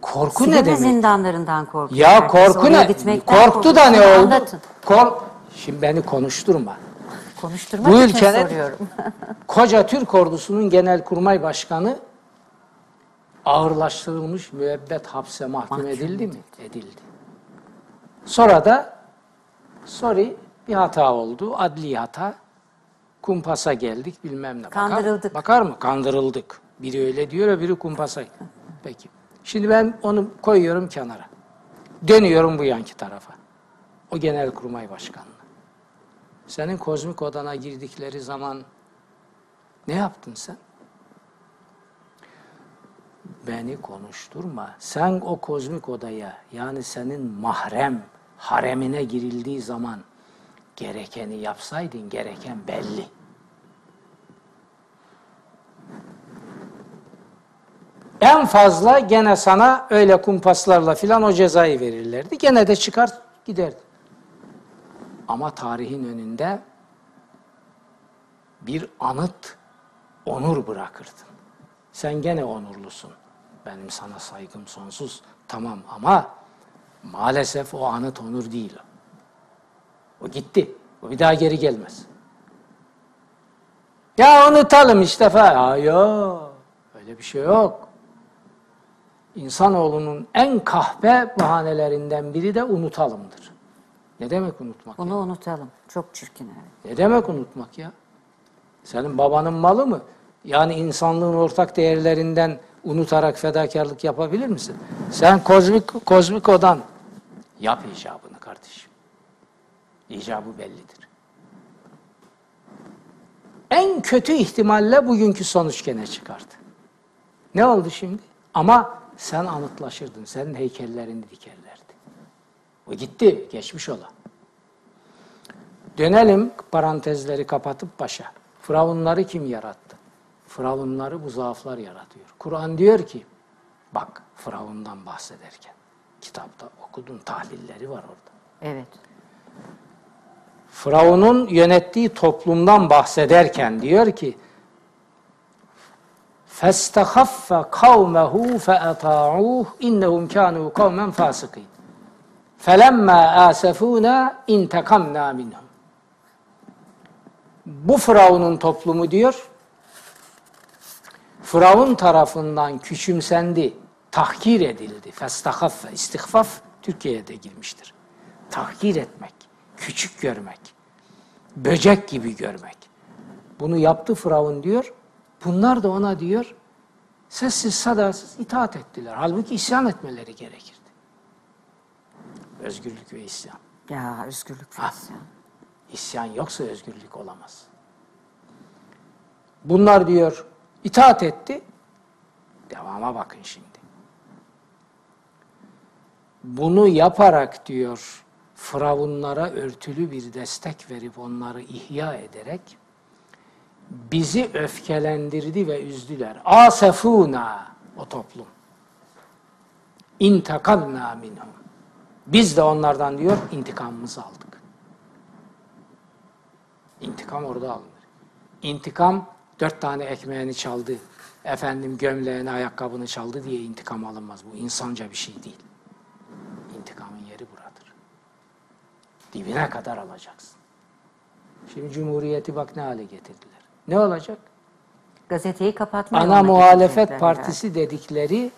Korku ne Silivri demek? zindanlarından korkuyor. Ya herkes. korku Oraya ne? gitmekten Korktu da korkuyor. ne oldu? Anlatın. Kork. Şimdi beni konuşturma. Konuşturmak Bu için ülkenin- soruyorum. Koca Türk ordusunun genelkurmay başkanı ağırlaştırılmış müebbet hapse mahkum Mahkum edildi mi? Edildi. Sonra da sorry bir hata oldu. Adli hata. Kumpasa geldik bilmem ne. Bakar- Kandırıldık. Bakar mı? Kandırıldık. Biri öyle diyor öbürü kumpasa. Peki. Şimdi ben onu koyuyorum kenara. Dönüyorum bu yanki tarafa. O genelkurmay başkanına. Senin kozmik odana girdikleri zaman ne yaptın sen? Beni konuşturma. Sen o kozmik odaya yani senin mahrem haremine girildiği zaman gerekeni yapsaydın gereken belli. En fazla gene sana öyle kumpaslarla filan o cezayı verirlerdi. Gene de çıkar giderdi. Ama tarihin önünde bir anıt onur bırakırdın. Sen gene onurlusun. Benim sana saygım sonsuz. Tamam ama maalesef o anıt onur değil. O gitti. O bir daha geri gelmez. Ya unutalım işte falan. Ya yok. Öyle bir şey yok. İnsanoğlunun en kahpe bahanelerinden biri de unutalımdır. Ne demek unutmak? Bunu unutalım. Çok çirkin. evet. Ne demek unutmak ya? Senin babanın malı mı? Yani insanlığın ortak değerlerinden unutarak fedakarlık yapabilir misin? Sen kozmik, kozmik odan yap icabını kardeşim. İcabı bellidir. En kötü ihtimalle bugünkü sonuç gene çıkardı. Ne oldu şimdi? Ama sen anıtlaşırdın. Senin heykellerini dikerlerdi. O gitti. Geçmiş ola. Dönelim parantezleri kapatıp başa. Firavunları kim yarattı? Firavunları bu zaaflar yaratıyor. Kur'an diyor ki, bak Firavundan bahsederken, kitapta okudun tahlilleri var orada. Evet. Firavun'un yönettiği toplumdan bahsederken diyor ki فَاسْتَخَفَّ قَوْمَهُ فَأَطَاعُوهُ اِنَّهُمْ كَانُوا قَوْمًا فَاسِقِينَ فَلَمَّا آسَفُونَا اِنْتَقَمْنَا مِنْهُمْ Bu Firavun'un toplumu diyor, Firavun tarafından küçümsendi, tahkir edildi. Festahaffe, istihfaf Türkiye'ye de girmiştir. Tahkir etmek, küçük görmek, böcek gibi görmek. Bunu yaptı Firavun diyor. Bunlar da ona diyor, sessiz sadasız itaat ettiler. Halbuki isyan etmeleri gerekirdi. Özgürlük ve isyan. Ya özgürlük ve Ha. isyan. İsyan yoksa özgürlük olamaz. Bunlar diyor itaat etti. Devama bakın şimdi. Bunu yaparak diyor Firavunlara örtülü bir destek verip onları ihya ederek bizi öfkelendirdi ve üzdüler. Asefuna o toplum. İntakamna minhum. Biz de onlardan diyor intikamımızı aldık. İntikam orada alınır. İntikam dört tane ekmeğini çaldı, efendim gömleğini, ayakkabını çaldı diye intikam alınmaz. Bu insanca bir şey değil. İntikamın yeri buradır. Dibine kadar alacaksın. Şimdi Cumhuriyeti bak ne hale getirdiler. Ne olacak? Gazeteyi kapatmaya Ana muhalefet partisi dedikleri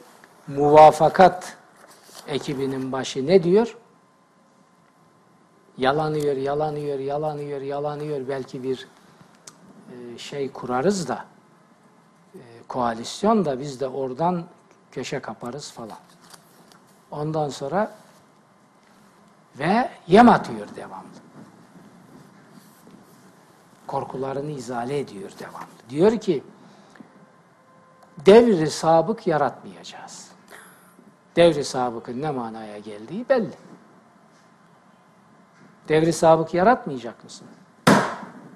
muvafakat ekibinin başı ne diyor? Yalanıyor, yalanıyor, yalanıyor, yalanıyor. Belki bir e, şey kurarız da e, koalisyon da biz de oradan köşe kaparız falan. Ondan sonra ve yem atıyor devamlı. Korkularını izale ediyor devamlı. Diyor ki devri sabık yaratmayacağız. Devri sabıkın ne manaya geldiği belli. Devri sabık yaratmayacak mısın?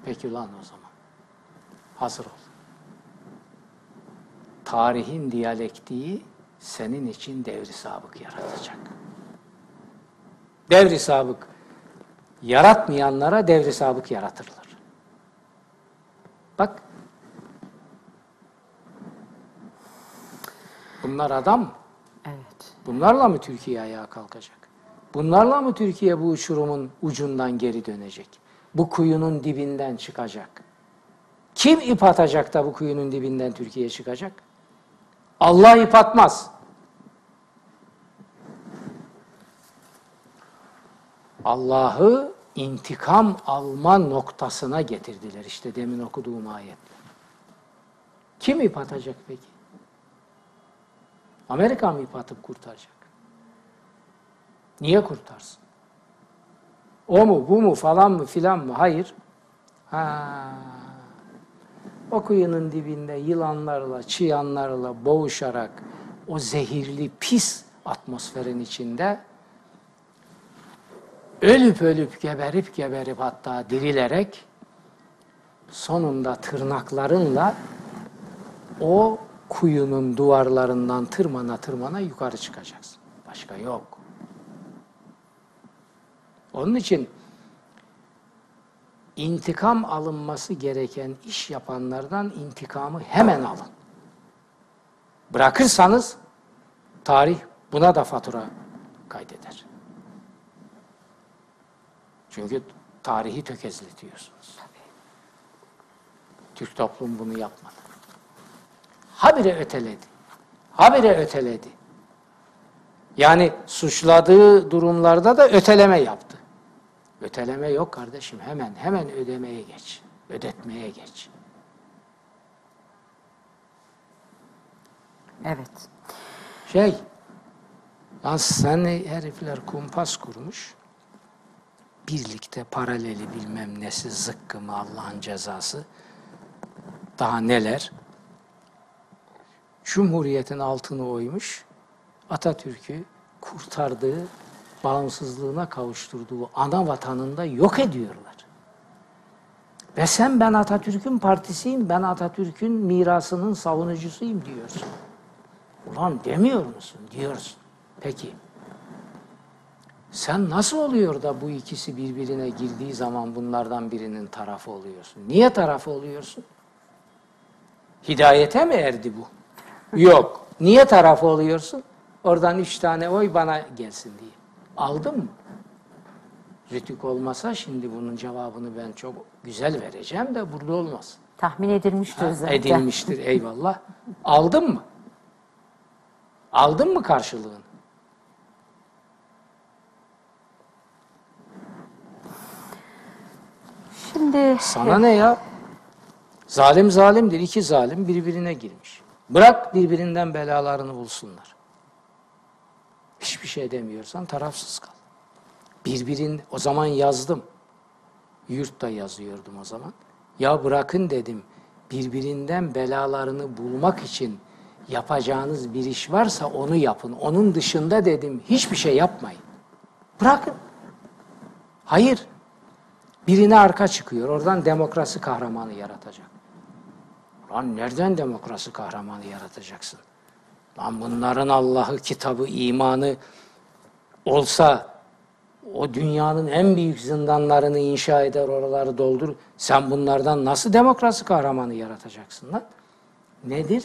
Peki ulan o zaman. Hazır ol. Tarihin diyalektiği senin için devri sabık yaratacak. Devri sabık yaratmayanlara devri sabık yaratırlar. Bak Bunlar adam mı? Evet. Bunlarla mı Türkiye ayağa kalkacak? Bunlarla mı Türkiye bu uçurumun ucundan geri dönecek? Bu kuyunun dibinden çıkacak? Kim ip atacak da bu kuyunun dibinden Türkiye çıkacak? Allah ip atmaz. Allah'ı intikam alma noktasına getirdiler işte demin okuduğum ayetle. Kim ip atacak peki? Amerika mı ip atıp kurtaracak? Niye kurtarsın? O mu, bu mu, falan mı, filan mı? Hayır. Ha. O kuyunun dibinde yılanlarla, çıyanlarla boğuşarak o zehirli, pis atmosferin içinde ölüp ölüp, geberip geberip hatta dirilerek sonunda tırnaklarınla o kuyunun duvarlarından tırmana tırmana yukarı çıkacaksın. Başka yok. Onun için intikam alınması gereken iş yapanlardan intikamı hemen alın. Bırakırsanız tarih buna da fatura kaydeder. Çünkü tarihi tökezletiyorsunuz. Türk toplum bunu yapmadı. Habire öteledi. Habire öteledi. Yani suçladığı durumlarda da öteleme yaptı. Öteleme yok kardeşim. Hemen hemen ödemeye geç. Ödetmeye geç. Evet. Şey, lan sen herifler kumpas kurmuş. Birlikte paraleli bilmem nesi zıkkımı Allah'ın cezası. Daha neler? Cumhuriyetin altını oymuş. Atatürk'ü kurtardığı, bağımsızlığına kavuşturduğu ana vatanında yok ediyorlar. Ve sen ben Atatürk'ün partisiyim, ben Atatürk'ün mirasının savunucusuyum diyorsun. Ulan demiyor musun? Diyorsun. Peki. Sen nasıl oluyor da bu ikisi birbirine girdiği zaman bunlardan birinin tarafı oluyorsun? Niye tarafı oluyorsun? Hidayete mi erdi bu? Yok. Niye tarafı oluyorsun? Oradan üç tane oy bana gelsin diye. Aldın mı? Rütük olmasa şimdi bunun cevabını ben çok güzel vereceğim de burada olmaz. Tahmin edilmiştir Ha, zaten. Edilmiştir eyvallah. Aldın mı? Aldın mı karşılığını? Şimdi Sana ne ya? Zalim zalimdir. İki zalim birbirine girmiş. Bırak birbirinden belalarını bulsunlar. Hiçbir şey demiyorsan tarafsız kal. Birbirin o zaman yazdım. Yurtta yazıyordum o zaman. Ya bırakın dedim. Birbirinden belalarını bulmak için yapacağınız bir iş varsa onu yapın. Onun dışında dedim hiçbir şey yapmayın. Bırakın. Hayır. Birine arka çıkıyor. Oradan demokrasi kahramanı yaratacak. Lan nereden demokrasi kahramanı yaratacaksın? Lan bunların Allah'ı, kitabı, imanı olsa o dünyanın en büyük zindanlarını inşa eder, oraları doldur. Sen bunlardan nasıl demokrasi kahramanı yaratacaksın lan? Nedir?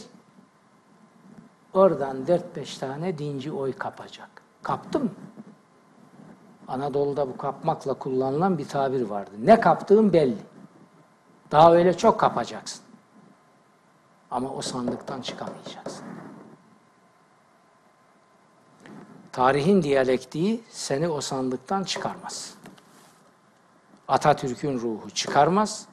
Oradan 4-5 tane dinci oy kapacak. Kaptın mı? Anadolu'da bu kapmakla kullanılan bir tabir vardı. Ne kaptığın belli. Daha öyle çok kapacaksın. Ama o sandıktan çıkamayacaksın. Tarihin diyalektiği seni o sandıktan çıkarmaz. Atatürk'ün ruhu çıkarmaz.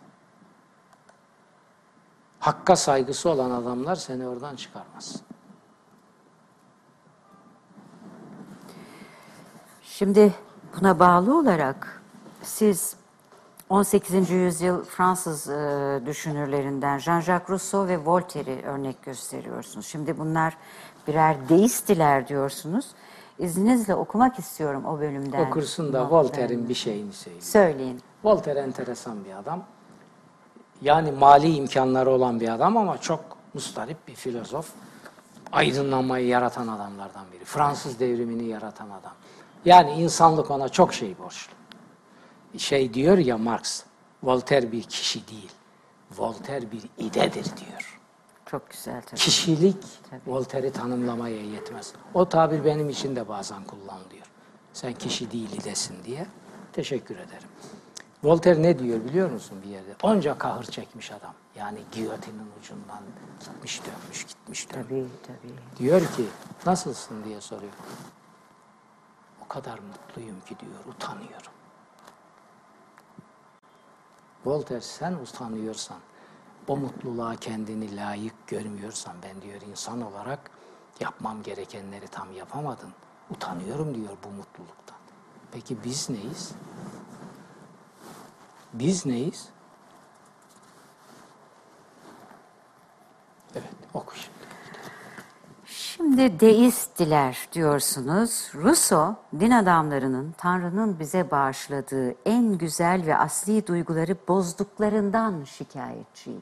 Hakka saygısı olan adamlar seni oradan çıkarmaz. Şimdi buna bağlı olarak siz 18. yüzyıl Fransız e, düşünürlerinden Jean-Jacques Rousseau ve Voltaire'i örnek gösteriyorsunuz. Şimdi bunlar birer deistiler diyorsunuz. İzninizle okumak istiyorum o bölümden. Okursun da. Voltaire'in bir şeyini söyleyeyim. Söyleyin. Voltaire enteresan bir adam. Yani mali imkanları olan bir adam ama çok mustarip bir filozof. Aydınlanmayı yaratan adamlardan biri. Fransız devrimini yaratan adam. Yani insanlık ona çok şey borçlu. Şey diyor ya Marx, Voltaire bir kişi değil, Voltaire bir idedir diyor. Çok güzel tabii. Kişilik Tabii. Voltaire'i tanımlamaya yetmez. O tabir benim için de bazen kullanılıyor. Sen kişi değil idesin diye. Teşekkür ederim. Voltaire ne diyor biliyor musun bir yerde? Onca kahır çekmiş adam. Yani giyotinin ucundan gitmiş dönmüş gitmiş dönmüş. Tabii tabii. Diyor ki nasılsın diye soruyor. O kadar mutluyum ki diyor utanıyorum. Voltaire sen utanıyorsan, o mutluluğa kendini layık görmüyorsan ben diyor insan olarak yapmam gerekenleri tam yapamadın. Utanıyorum diyor bu mutluluktan. Peki biz neyiz? Biz neyiz? Evet, oku şimdi. Şimdi deisttiler diyorsunuz. Rousseau, din adamlarının Tanrı'nın bize bağışladığı en güzel ve asli duyguları bozduklarından şikayetçiydi.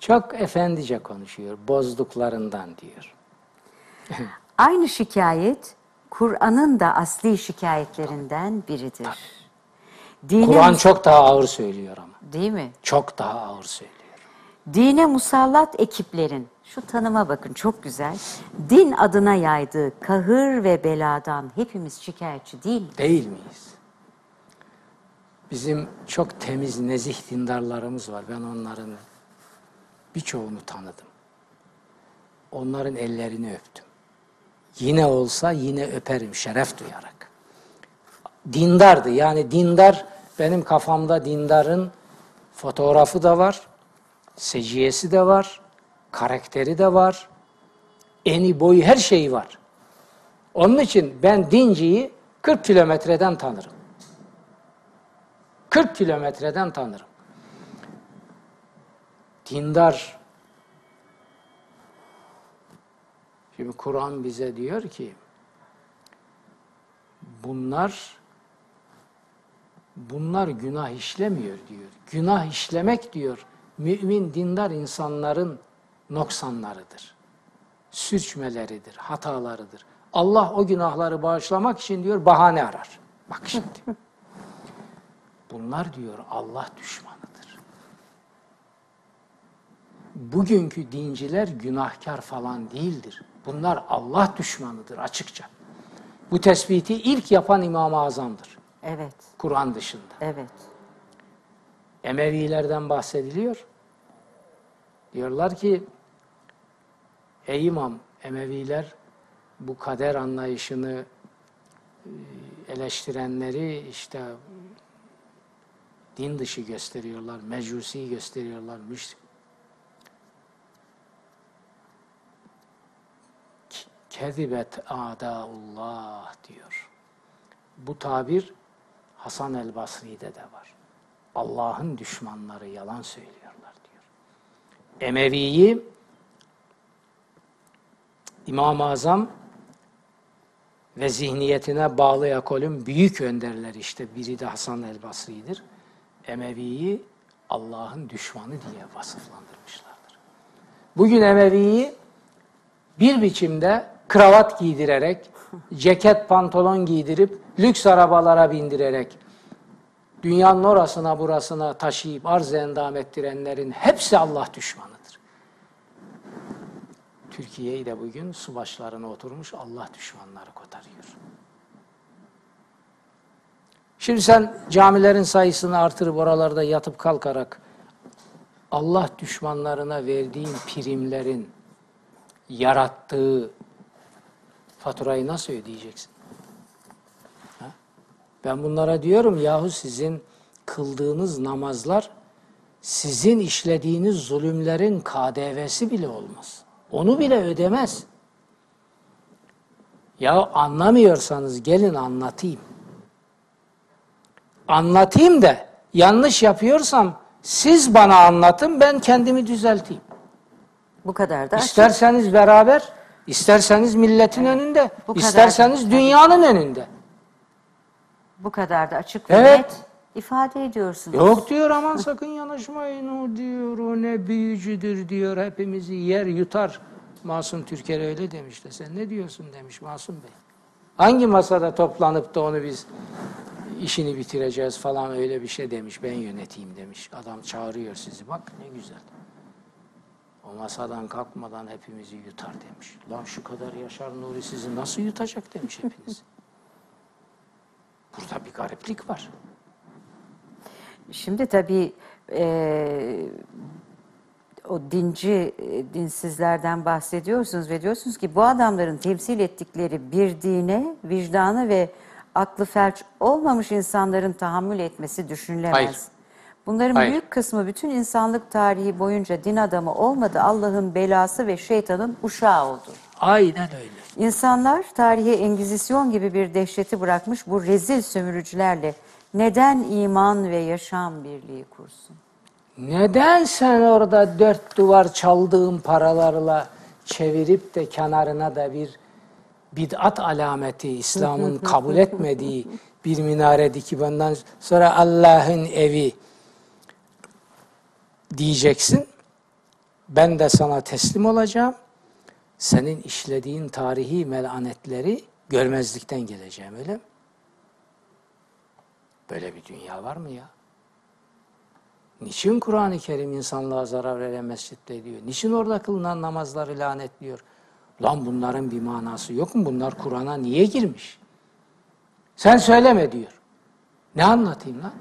Çok efendice konuşuyor, bozduklarından diyor. Aynı şikayet Kur'an'ın da asli şikayetlerinden biridir. Dine, Kur'an çok daha ağır söylüyor ama. değil mi? Çok daha ağır söylüyor. Dine musallat ekiplerin, şu tanıma bakın çok güzel, din adına yaydığı kahır ve beladan hepimiz şikayetçi değil mi? Değil miyiz? Bizim çok temiz, nezih dindarlarımız var. Ben onların birçoğunu tanıdım. Onların ellerini öptüm. Yine olsa yine öperim şeref duyarak. Dindardı. Yani dindar benim kafamda dindarın fotoğrafı da var, seciyesi de var, karakteri de var, eni boyu her şeyi var. Onun için ben dinciyi 40 kilometreden tanırım. 40 kilometreden tanırım. Dindar. Şimdi Kur'an bize diyor ki bunlar bunlar günah işlemiyor diyor. Günah işlemek diyor mümin dindar insanların noksanlarıdır. Sürçmeleridir, hatalarıdır. Allah o günahları bağışlamak için diyor bahane arar. Bak şimdi. Bunlar diyor Allah düşmanıdır. Bugünkü dinciler günahkar falan değildir. Bunlar Allah düşmanıdır açıkça. Bu tespiti ilk yapan İmam-ı Azam'dır. Evet, Kur'an dışında. evet. Emevilerden bahsediliyor. Diyorlar ki ey imam Emeviler bu kader anlayışını e, eleştirenleri işte din dışı gösteriyorlar, mecusi gösteriyorlar, müşrik. Kezibet adaullah diyor. Bu tabir Hasan el Basri'de de var. Allah'ın düşmanları yalan söylüyorlar diyor. Emevi'yi İmam-ı Azam ve zihniyetine bağlı ekolün büyük önderleri işte biri de Hasan el Basri'dir. Emevi'yi Allah'ın düşmanı diye vasıflandırmışlardır. Bugün Emevi'yi bir biçimde kravat giydirerek, ceket pantolon giydirip, lüks arabalara bindirerek, dünyanın orasına burasına taşıyıp arz endam ettirenlerin hepsi Allah düşmanıdır. Türkiye'yi de bugün su başlarına oturmuş Allah düşmanları kotarıyor. Şimdi sen camilerin sayısını artırıp oralarda yatıp kalkarak Allah düşmanlarına verdiğin primlerin yarattığı faturayı nasıl ödeyeceksin? Ha? Ben bunlara diyorum yahu sizin kıldığınız namazlar sizin işlediğiniz zulümlerin KDV'si bile olmaz. Onu bile ödemez. Ya anlamıyorsanız gelin anlatayım. Anlatayım da yanlış yapıyorsam siz bana anlatın ben kendimi düzelteyim. Bu kadar da açık. İsterseniz beraber, isterseniz milletin önünde, Bu kadar. isterseniz dünyanın önünde. Bu kadar da açık ve Evet. net ifade ediyorsunuz. Yok diyor aman sakın yanaşmayın o diyor o ne büyücüdür diyor hepimizi yer yutar. Masum Türker öyle demiş de sen ne diyorsun demiş Masum Bey. Hangi masada toplanıp da onu biz işini bitireceğiz falan öyle bir şey demiş ben yöneteyim demiş. Adam çağırıyor sizi bak ne güzel. O masadan kalkmadan hepimizi yutar demiş. Lan şu kadar Yaşar Nuri sizi nasıl yutacak demiş hepiniz. Burada bir gariplik var. Şimdi tabii e, o dinci, e, dinsizlerden bahsediyorsunuz ve diyorsunuz ki bu adamların temsil ettikleri bir dine, vicdanı ve aklı felç olmamış insanların tahammül etmesi düşünülemez. Hayır. Bunların Hayır. büyük kısmı bütün insanlık tarihi boyunca din adamı olmadı. Allah'ın belası ve şeytanın uşağı oldu. Aynen öyle. İnsanlar tarihe Engizisyon gibi bir dehşeti bırakmış bu rezil sömürücülerle neden iman ve yaşam birliği kursun? Neden sen orada dört duvar çaldığın paralarla çevirip de kenarına da bir bid'at alameti, İslam'ın kabul etmediği bir minare dikip ondan sonra Allah'ın evi diyeceksin. Ben de sana teslim olacağım. Senin işlediğin tarihi melanetleri görmezlikten geleceğim öyle mi? Böyle bir dünya var mı ya? Niçin Kur'an-ı Kerim insanlığa zarar veren mescitte diyor? Niçin orada kılınan namazları lanetliyor? Lan bunların bir manası yok mu? Bunlar Kur'an'a niye girmiş? Sen söyleme diyor. Ne anlatayım lan?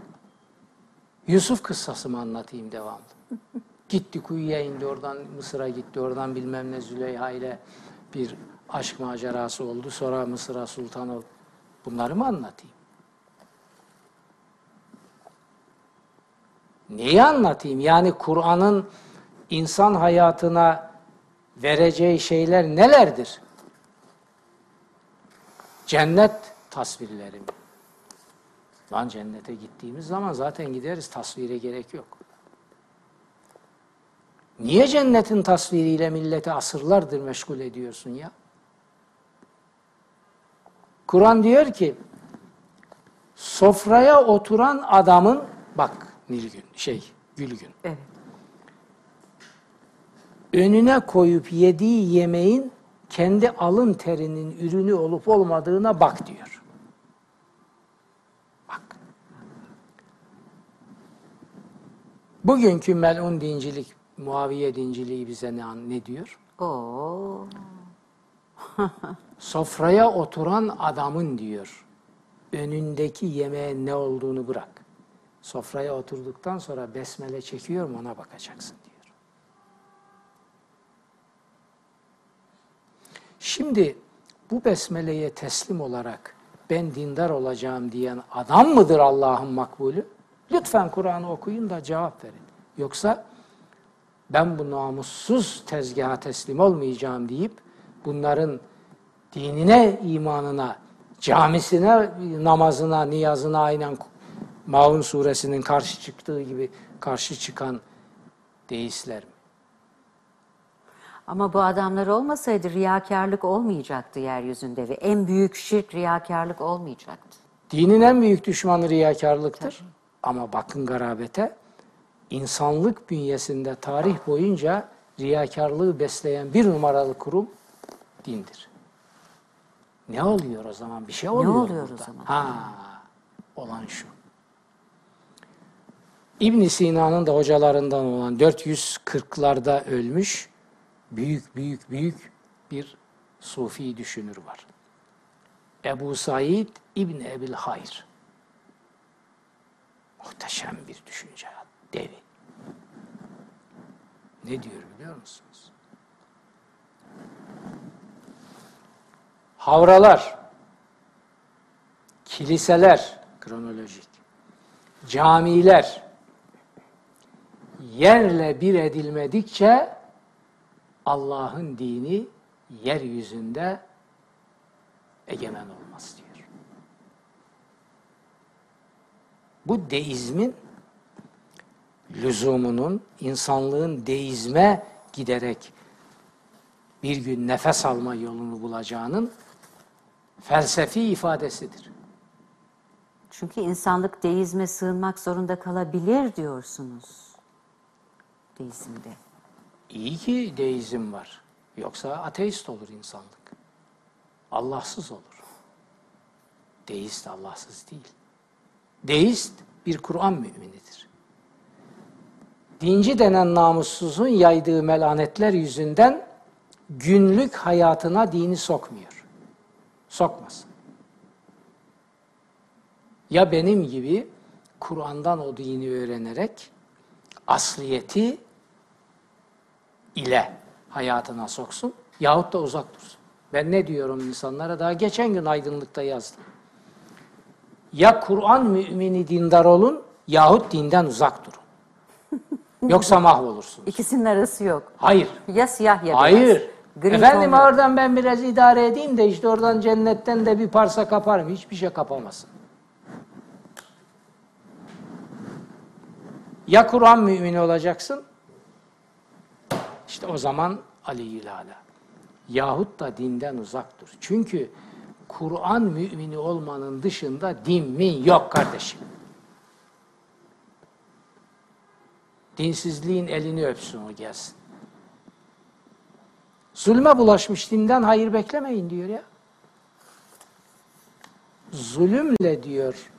Yusuf kıssası mı anlatayım devamlı? Gitti kuyuya indi oradan Mısır'a gitti oradan bilmem ne Züleyha ile bir aşk macerası oldu. Sonra Mısır'a sultan oldu. Bunları mı anlatayım? Neyi anlatayım? Yani Kur'an'ın insan hayatına vereceği şeyler nelerdir? Cennet tasvirleri mi? Lan cennete gittiğimiz zaman zaten gideriz tasvire gerek yok. Niye cennetin tasviriyle milleti asırlardır meşgul ediyorsun ya? Kur'an diyor ki sofraya oturan adamın bak Nilgün şey Gülgün Evet. önüne koyup yediği yemeğin kendi alın terinin ürünü olup olmadığına bak diyor. Bak. Bugünkü melun dincilik, Muaviye dinciliği bize ne, ne diyor? Oo. Sofraya oturan adamın diyor, önündeki yemeğin ne olduğunu bırak. Sofraya oturduktan sonra besmele çekiyor mu ona bakacaksın diyor. Şimdi bu besmeleye teslim olarak ben dindar olacağım diyen adam mıdır Allah'ın makbulü? Lütfen Kur'an'ı okuyun da cevap verin. Yoksa ben bu namussuz tezgaha teslim olmayacağım deyip bunların dinine, imanına, camisine, namazına, niyazına aynen Maun suresinin karşı çıktığı gibi karşı çıkan deistler mi? Ama bu adamlar olmasaydı riyakarlık olmayacaktı yeryüzünde ve en büyük şirk riyakarlık olmayacaktı. Dinin en büyük düşmanı riyakarlıktır. Ama bakın garabete, insanlık bünyesinde tarih boyunca riyakarlığı besleyen bir numaralı kurum dindir. Ne oluyor o zaman? Bir şey oluyor oluyor o burada. zaman? Ha, olan şu. İbn Sina'nın da hocalarından olan 440'larda ölmüş büyük büyük büyük bir sufi düşünür var. Ebu Said İbn Ebil Hayr. Muhteşem bir düşünce. Devi. Ne diyor biliyor musunuz? Havralar, kiliseler, kronolojik, camiler yerle bir edilmedikçe Allah'ın dini yeryüzünde egemen olmaz diyor. Bu deizmin lüzumunun, insanlığın deizme giderek bir gün nefes alma yolunu bulacağının felsefi ifadesidir. Çünkü insanlık deizme sığınmak zorunda kalabilir diyorsunuz. Deizmde. İyi ki deizm var. Yoksa ateist olur insanlık. Allahsız olur. Deist Allahsız değil. Deist bir Kur'an müminidir. Dinci denen namussuzun yaydığı melanetler yüzünden günlük hayatına dini sokmuyor. Sokmasın. Ya benim gibi Kur'an'dan o dini öğrenerek asliyeti ile hayatına soksun yahut da uzak dursun. Ben ne diyorum insanlara? Daha geçen gün aydınlıkta yazdım. Ya Kur'an mümini dindar olun yahut dinden uzak durun. Yoksa mahvolursunuz. İkisinin arası yok. Hayır. Ya siyah ya beyaz. Hayır. Gri Efendim tonlu. oradan ben biraz idare edeyim de işte oradan cennetten de bir parça kaparım. Hiçbir şey kapamazsın. Ya Kur'an mümini olacaksın, işte o zaman Ali Ala. Yahut da dinden uzak dur. Çünkü Kur'an mümini olmanın dışında din mi yok kardeşim. Dinsizliğin elini öpsün o gelsin. Zulme bulaşmış dinden hayır beklemeyin diyor ya. Zulümle diyor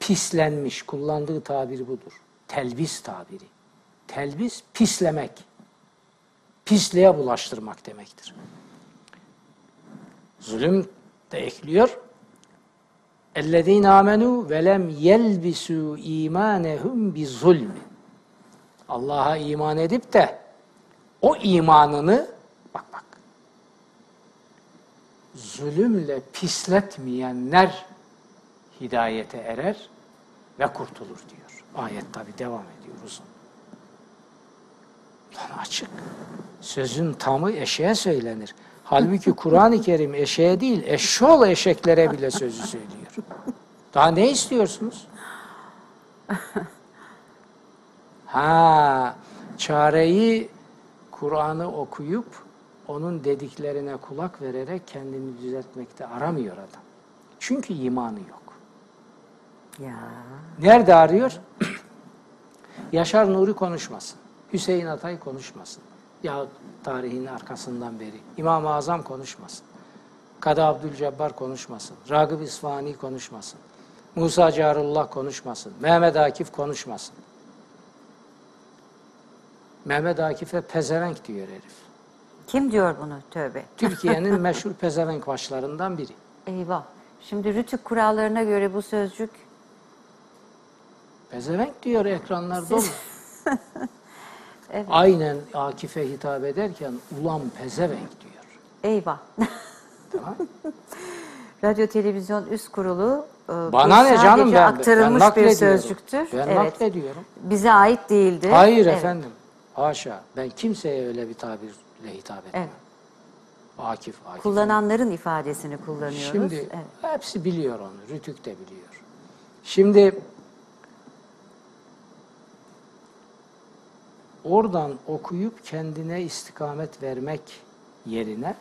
pislenmiş, kullandığı tabir budur. Telbis tabiri. Telbis pislemek. Pisliğe bulaştırmak demektir. Zulüm de ekliyor. اَلَّذ۪ينَ آمَنُوا وَلَمْ يَلْبِسُوا اِيمَانَهُمْ بِظُلْمٍ Allah'a iman edip de o imanını bak bak zulümle pisletmeyenler hidayete erer ve kurtulur diyor. Ayet tabi devam ediyor uzun. Lan açık. Sözün tamı eşeğe söylenir. Halbuki Kur'an-ı Kerim eşeğe değil, eşşoğlu eşeklere bile sözü söylüyor. Daha ne istiyorsunuz? Ha, çareyi Kur'an'ı okuyup onun dediklerine kulak vererek kendini düzeltmekte aramıyor adam. Çünkü imanı yok. Ya. Nerede arıyor? Yaşar Nuri konuşmasın. Hüseyin Atay konuşmasın. Ya tarihin arkasından beri. İmam-ı Azam konuşmasın. Kadı Abdülcebbar konuşmasın. Ragıp İsfahani konuşmasın. Musa Carullah konuşmasın. Mehmet Akif konuşmasın. Mehmet Akif'e pezevenk diyor herif. Kim diyor bunu? Tövbe. Türkiye'nin meşhur pezevenk başlarından biri. Eyvah. Şimdi Rütük kurallarına göre bu sözcük Pezevenk diyor ekranlarda olur. Evet. Aynen Akif'e hitap ederken ulan pezevenk diyor. eyvah. Tamam. Radyo Televizyon Üst Kurulu e, Bana ne canım ben, aktarılmış ben bir sözcüktür. Ben evet. naklediyorum. Bize ait değildi. Hayır Evet. efendim. Haşa. Ben kimseye öyle bir tabirle hitap etmem. Evet. Akif, Akif. Kullananların ifadesini kullanıyoruz. Şimdi Evet. hepsi biliyor onu. Rütük de biliyor. Şimdi oradan okuyup kendine istikamet vermek yerine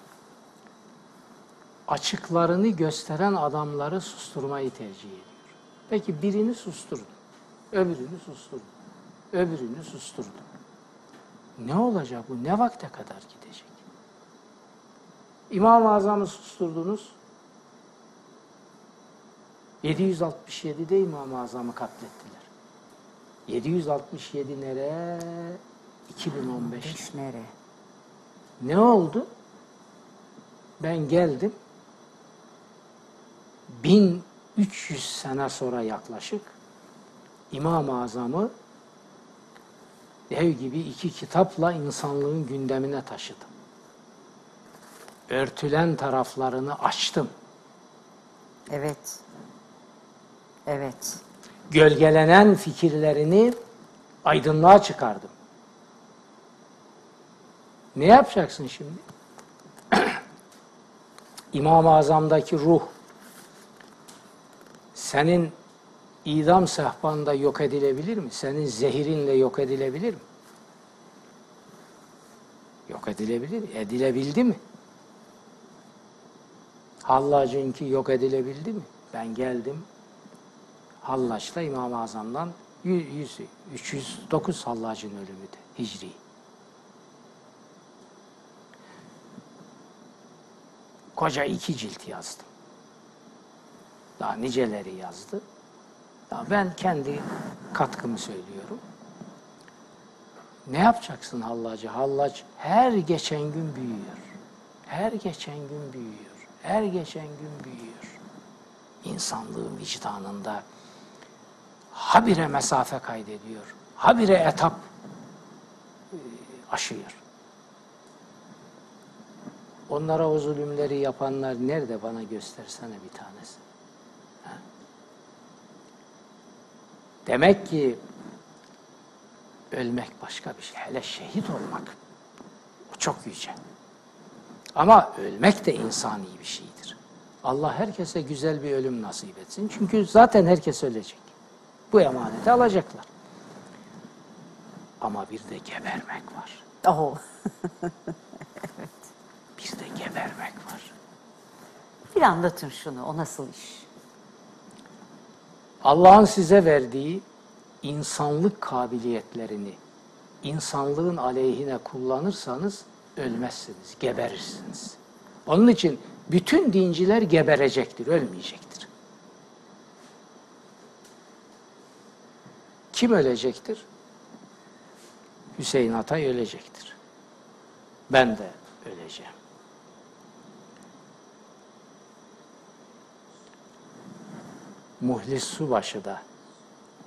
açıklarını gösteren adamları susturmayı tercih ediyor. Peki birini susturdu. Öbürünü susturdu. Öbürünü susturdu. Ne olacak bu? Ne vakte kadar gidecek? İmam-ı Azam'ı susturdunuz. 767'de İmam-ı Azam'ı katlettiler. 767 nere? 2015. Beş nere? Ne oldu? Ben geldim. 1300 sene sonra yaklaşık İmam-ı Azam'ı dev gibi iki kitapla insanlığın gündemine taşıdım. Örtülen taraflarını açtım. Evet. Evet. Gölgelenen fikirlerini aydınlığa çıkardım. Ne yapacaksın şimdi? İmam-ı Azam'daki ruh senin idam sehpanda yok edilebilir mi? Senin zehirinle yok edilebilir mi? Yok edilebilir. Edilebildi mi? Hallacınki yok edilebildi mi? Ben geldim. Hallaç'ta İmam-ı Azam'dan 100, 100, 309 Hallac'ın ölümü de Hicri. Koca iki cilt yazdım. Daha niceleri yazdı. Daha ben kendi katkımı söylüyorum. Ne yapacaksın Hallacı? Hallaç her geçen gün büyüyor. Her geçen gün büyüyor. Her geçen gün büyüyor. İnsanlığın vicdanında habire mesafe kaydediyor. Habire etap e, aşıyor. Onlara o zulümleri yapanlar nerede bana göstersene bir tanesi. Ha? Demek ki ölmek başka bir şey. Hele şehit olmak o çok yüce. Ama ölmek de insani bir şeydir. Allah herkese güzel bir ölüm nasip etsin. Çünkü zaten herkes ölecek. Bu emaneti alacaklar. Ama bir de gebermek var. Oh. Bir de gebermek var. Bir anlatın şunu. O nasıl iş? Allah'ın size verdiği insanlık kabiliyetlerini insanlığın aleyhine kullanırsanız ölmezsiniz, geberirsiniz. Onun için bütün dinciler geberecektir, ölmeyecektir. Kim ölecektir? Hüseyin Atay ölecektir. Ben de öleceğim. Muhlis Subaşı da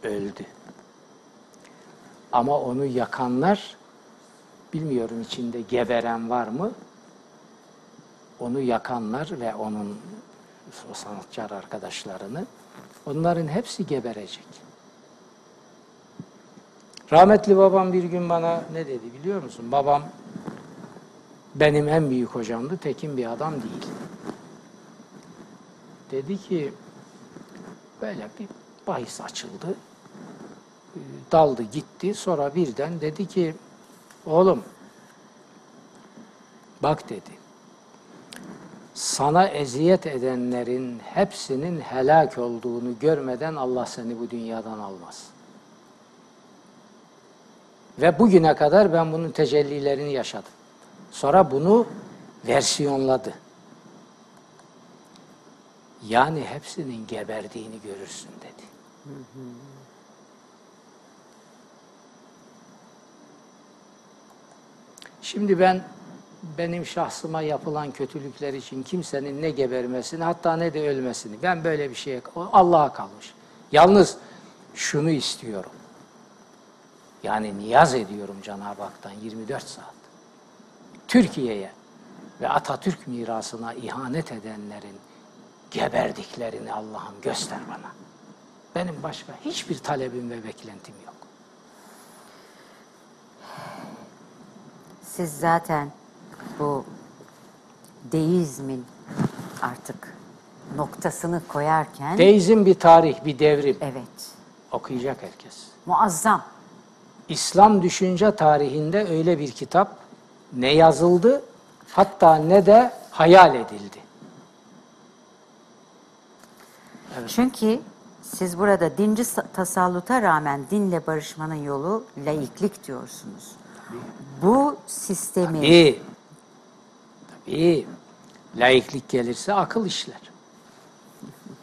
öldü. Ama onu yakanlar, bilmiyorum içinde geberen var mı? Onu yakanlar ve onun o sanatçı arkadaşlarını, onların hepsi geberecek. Rahmetli babam bir gün bana ne dedi biliyor musun? Babam benim en büyük hocamdı, tekin bir adam değil. Dedi ki, böyle bir bahis açıldı. Ee, Daldı gitti. Sonra birden dedi ki oğlum bak dedi sana eziyet edenlerin hepsinin helak olduğunu görmeden Allah seni bu dünyadan almaz. Ve bugüne kadar ben bunun tecellilerini yaşadım. Sonra bunu versiyonladı. Yani hepsinin geberdiğini görürsün dedi. Şimdi ben benim şahsıma yapılan kötülükler için kimsenin ne gebermesini hatta ne de ölmesini ben böyle bir şeye Allah'a kalmış. Yalnız şunu istiyorum. Yani niyaz ediyorum Cenab-ı Hak'tan 24 saat. Türkiye'ye ve Atatürk mirasına ihanet edenlerin geberdiklerini Allah'ım göster bana. Benim başka hiçbir talebim ve beklentim yok. Siz zaten bu deizmin artık noktasını koyarken Deizm bir tarih, bir devrim. evet Okuyacak herkes. muazzam İslam düşünce tarihinde öyle bir kitap ne yazıldı hatta ne de hayal edildi. Çünkü siz burada dinci sa- tasalluta rağmen dinle barışmanın yolu laiklik diyorsunuz. Bu sistemi Tabii. Tabii. Laiklik gelirse akıl işler.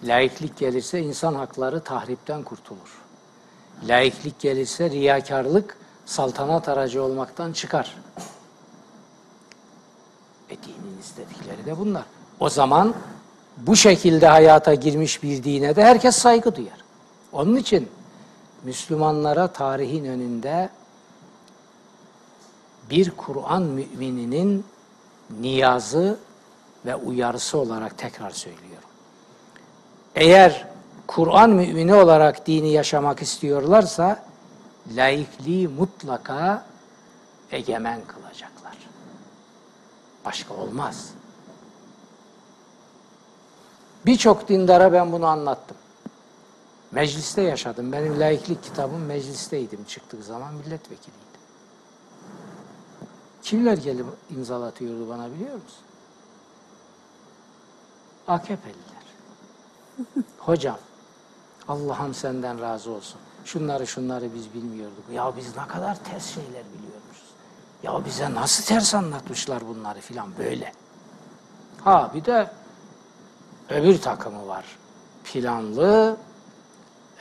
Laiklik gelirse insan hakları tahripten kurtulur. Laiklik gelirse riyakarlık saltanat aracı olmaktan çıkar. E dinin istedikleri de bunlar. O zaman bu şekilde hayata girmiş bir dine de herkes saygı duyar. Onun için Müslümanlara tarihin önünde bir Kur'an mümininin niyazı ve uyarısı olarak tekrar söylüyorum. Eğer Kur'an mümini olarak dini yaşamak istiyorlarsa laikliği mutlaka egemen kılacaklar. Başka olmaz. Birçok dindara ben bunu anlattım. Mecliste yaşadım. Benim laiklik kitabım meclisteydim çıktığı zaman milletvekiliydim. Kimler gelip imzalatıyordu bana biliyor musun? AKP'liler. Hocam, Allah'ım senden razı olsun. Şunları şunları biz bilmiyorduk. Ya biz ne kadar ters şeyler biliyormuşuz. Ya bize nasıl ters anlatmışlar bunları filan böyle. Ha bir de öbür takımı var. Planlı,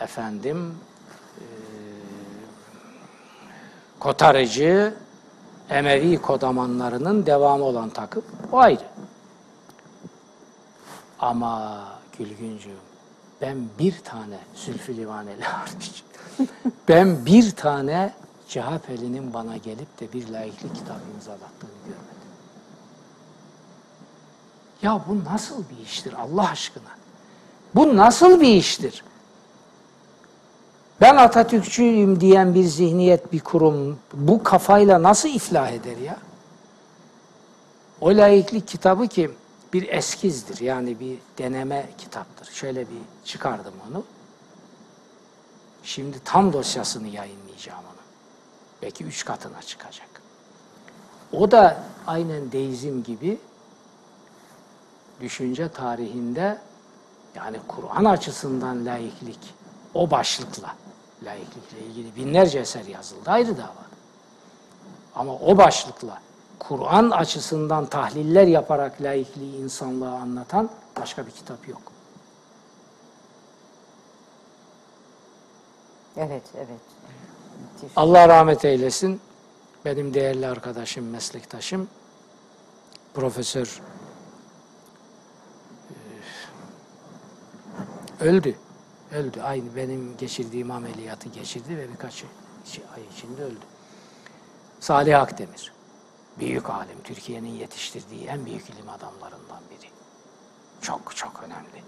efendim, eee, kotarıcı, Emevi kodamanlarının devamı olan takım o ayrı. Ama Gülgüncüğüm ben bir tane Zülfü Livaneli hariç ben bir tane CHP'linin bana gelip de bir laiklik kitabı imzalattığını görmedim. Ya bu nasıl bir iştir Allah aşkına? Bu nasıl bir iştir? Ben Atatürkçüyüm diyen bir zihniyet, bir kurum bu kafayla nasıl iflah eder ya? O laiklik kitabı ki bir eskizdir yani bir deneme kitaptır. Şöyle bir çıkardım onu. Şimdi tam dosyasını yayınlayacağım onu. Belki üç katına çıkacak. O da aynen deizm gibi düşünce tarihinde yani Kur'an açısından laiklik o başlıkla laiklikle ilgili binlerce eser yazıldı ayrı dava. Ama o başlıkla Kur'an açısından tahliller yaparak laikliği insanlığa anlatan başka bir kitap yok. evet evet. Müthiş. Allah rahmet eylesin. Benim değerli arkadaşım, meslektaşım Profesör öldü. Öldü. Aynı benim geçirdiğim ameliyatı geçirdi ve birkaç ay içinde öldü. Salih Akdemir. Büyük alim. Türkiye'nin yetiştirdiği en büyük ilim adamlarından biri. Çok çok önemli.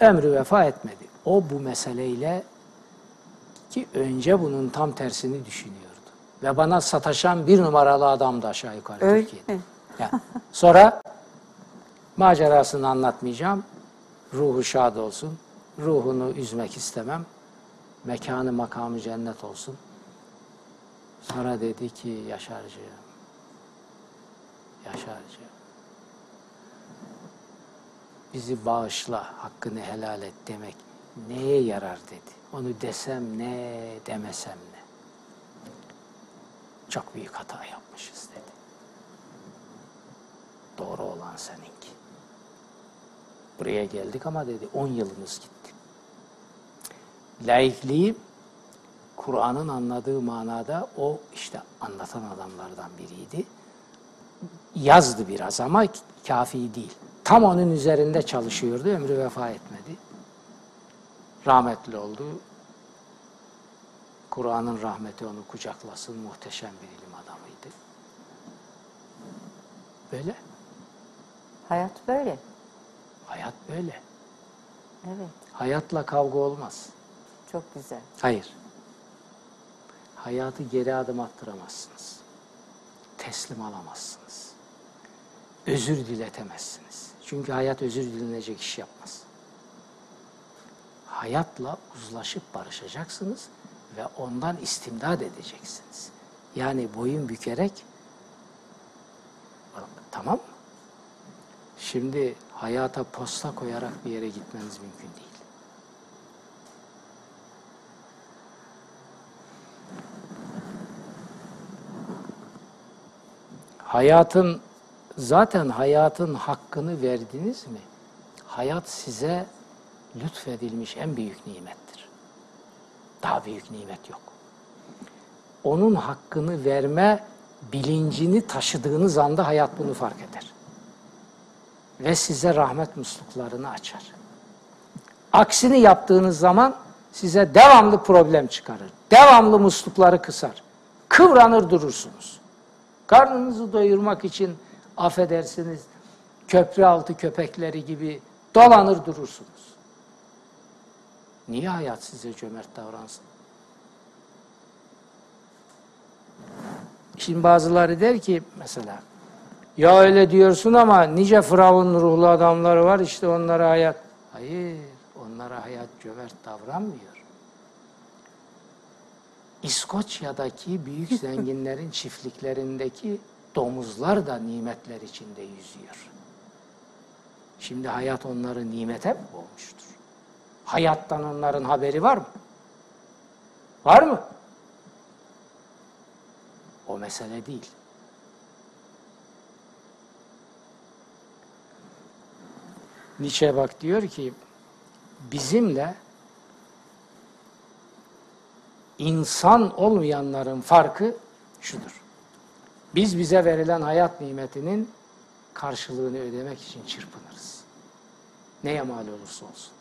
Ömrü vefa etmedi. O bu meseleyle ki önce bunun tam tersini düşünüyordu. Ve bana sataşan bir numaralı adamdı aşağı yukarı Öyle Türkiye'de. mi? Ya, sonra macerasını anlatmayacağım. Ruhu şad olsun. Ruhunu üzmek istemem. Mekanı makamı cennet olsun. Sonra dedi ki Yaşarcığım, Yaşarcığım, bizi bağışla, hakkını helal et demek neye yarar dedi. Onu desem ne, demesem ne. Çok büyük hata yapmışız dedi. Doğru olan seninki. Buraya geldik ama dedi 10 yılımız gitti. Laikliği Kur'an'ın anladığı manada o işte anlatan adamlardan biriydi. Yazdı biraz ama kafi değil. Tam onun üzerinde çalışıyordu, ömrü vefa etmedi. Rahmetli oldu. Kur'an'ın rahmeti onu kucaklasın, muhteşem bir ilim adamıydı. Böyle, Hayat böyle. Hayat böyle. Evet. Hayatla kavga olmaz. Çok güzel. Hayır. Hayatı geri adım attıramazsınız. Teslim alamazsınız. Özür diletemezsiniz. Çünkü hayat özür dilenecek iş yapmaz. Hayatla uzlaşıp barışacaksınız ve ondan istimdad edeceksiniz. Yani boyun bükerek tamam mı? Şimdi hayata posta koyarak bir yere gitmeniz mümkün değil. Hayatın zaten hayatın hakkını verdiniz mi? Hayat size lütfedilmiş en büyük nimettir. Daha büyük nimet yok. Onun hakkını verme bilincini taşıdığınız anda hayat bunu fark eder. Ve size rahmet musluklarını açar. Aksini yaptığınız zaman size devamlı problem çıkarır. Devamlı muslukları kısar. Kıvranır durursunuz. Karnınızı doyurmak için affedersiniz köprü altı köpekleri gibi dolanır durursunuz. Niye hayat size cömert davransın? Şimdi bazıları der ki mesela ya öyle diyorsun ama nice Firavun ruhlu adamları var işte onlara hayat. Hayır onlara hayat cömert davranmıyor. İskoçya'daki büyük zenginlerin çiftliklerindeki domuzlar da nimetler içinde yüzüyor. Şimdi hayat onları nimete mi boğmuştur? Hayattan onların haberi var mı? Var mı? O mesele değil. Nietzsche bak diyor ki bizimle insan olmayanların farkı şudur. Biz bize verilen hayat nimetinin karşılığını ödemek için çırpınırız. Neye mal olursa olsun.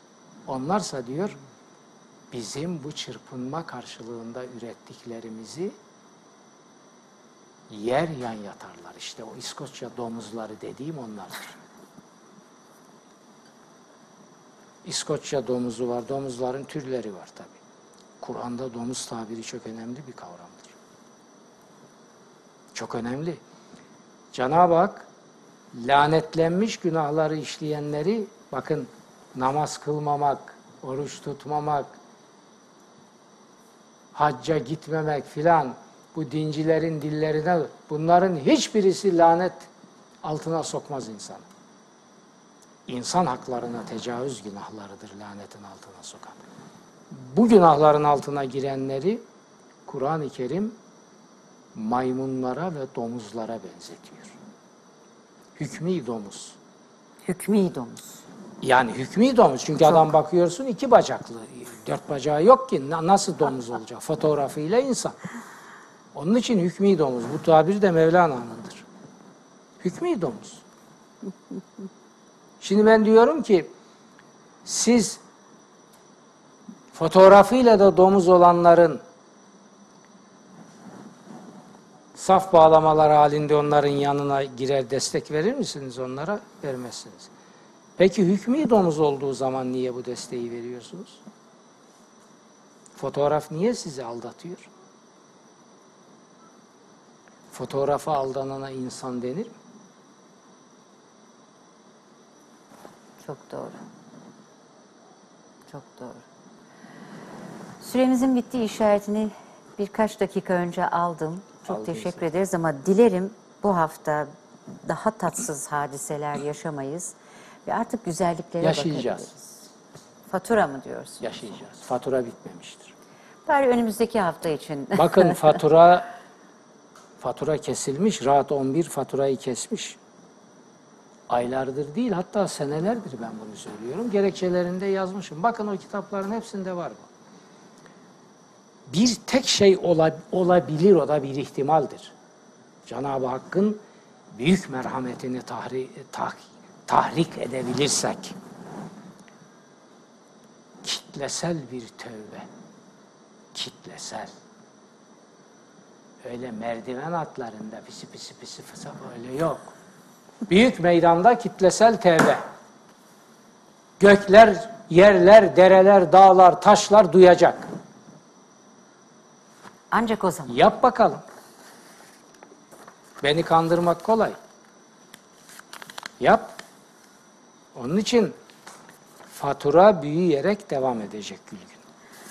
Onlarsa diyor bizim bu çırpınma karşılığında ürettiklerimizi yer yan yatarlar. İşte o İskoçya domuzları dediğim onlardır. İskoçya domuzu var, domuzların türleri var tabi. Kur'an'da domuz tabiri çok önemli bir kavramdır. Çok önemli. Cenab-ı Hak lanetlenmiş günahları işleyenleri bakın namaz kılmamak, oruç tutmamak, hacca gitmemek filan bu dincilerin dillerine bunların hiçbirisi lanet altına sokmaz insanı. İnsan haklarına tecavüz günahlarıdır lanetin altına sokan. Bu günahların altına girenleri Kur'an-ı Kerim maymunlara ve domuzlara benzetiyor. Hükmü domuz. Hükmü domuz. Yani hükmü domuz. Çünkü adam bakıyorsun iki bacaklı. Dört bacağı yok ki. Na- Nasıl domuz olacak? Fotoğrafıyla insan. Onun için hükmü domuz. Bu tabir de Mevlana'nındır. Hükmü domuz. Şimdi ben diyorum ki siz fotoğrafıyla da domuz olanların saf bağlamalar halinde onların yanına girer destek verir misiniz onlara? Vermezsiniz. Peki hükmü domuz olduğu zaman niye bu desteği veriyorsunuz? Fotoğraf niye sizi aldatıyor? Fotoğrafa aldanana insan denir mi? Çok doğru. Çok doğru. Süremizin bittiği işaretini birkaç dakika önce aldım. Çok Aldınız. teşekkür ederiz ama dilerim bu hafta daha tatsız hadiseler yaşamayız ve artık güzelliklere Yaşayacağız. bakabiliriz. Fatura mı diyorsun? Yaşayacağız. Fatura bitmemiştir. Bari önümüzdeki hafta için. Bakın fatura Fatura kesilmiş, rahat 11 faturayı kesmiş. Aylardır değil, hatta senelerdir ben bunu söylüyorum. Gerekçelerinde yazmışım. Bakın o kitapların hepsinde var bu. Bir tek şey ola- olabilir, o da bir ihtimaldir. Cenab-ı Hakk'ın büyük merhametini tahri, tah- tahrik edebilirsek, kitlesel bir tövbe, kitlesel, öyle merdiven atlarında pisi pisi pisi fısa öyle yok. Büyük meydanda kitlesel tevbe. Gökler, yerler, dereler, dağlar, taşlar duyacak. Ancak o zaman. Yap bakalım. Beni kandırmak kolay. Yap. Onun için fatura büyüyerek devam edecek Gülgün.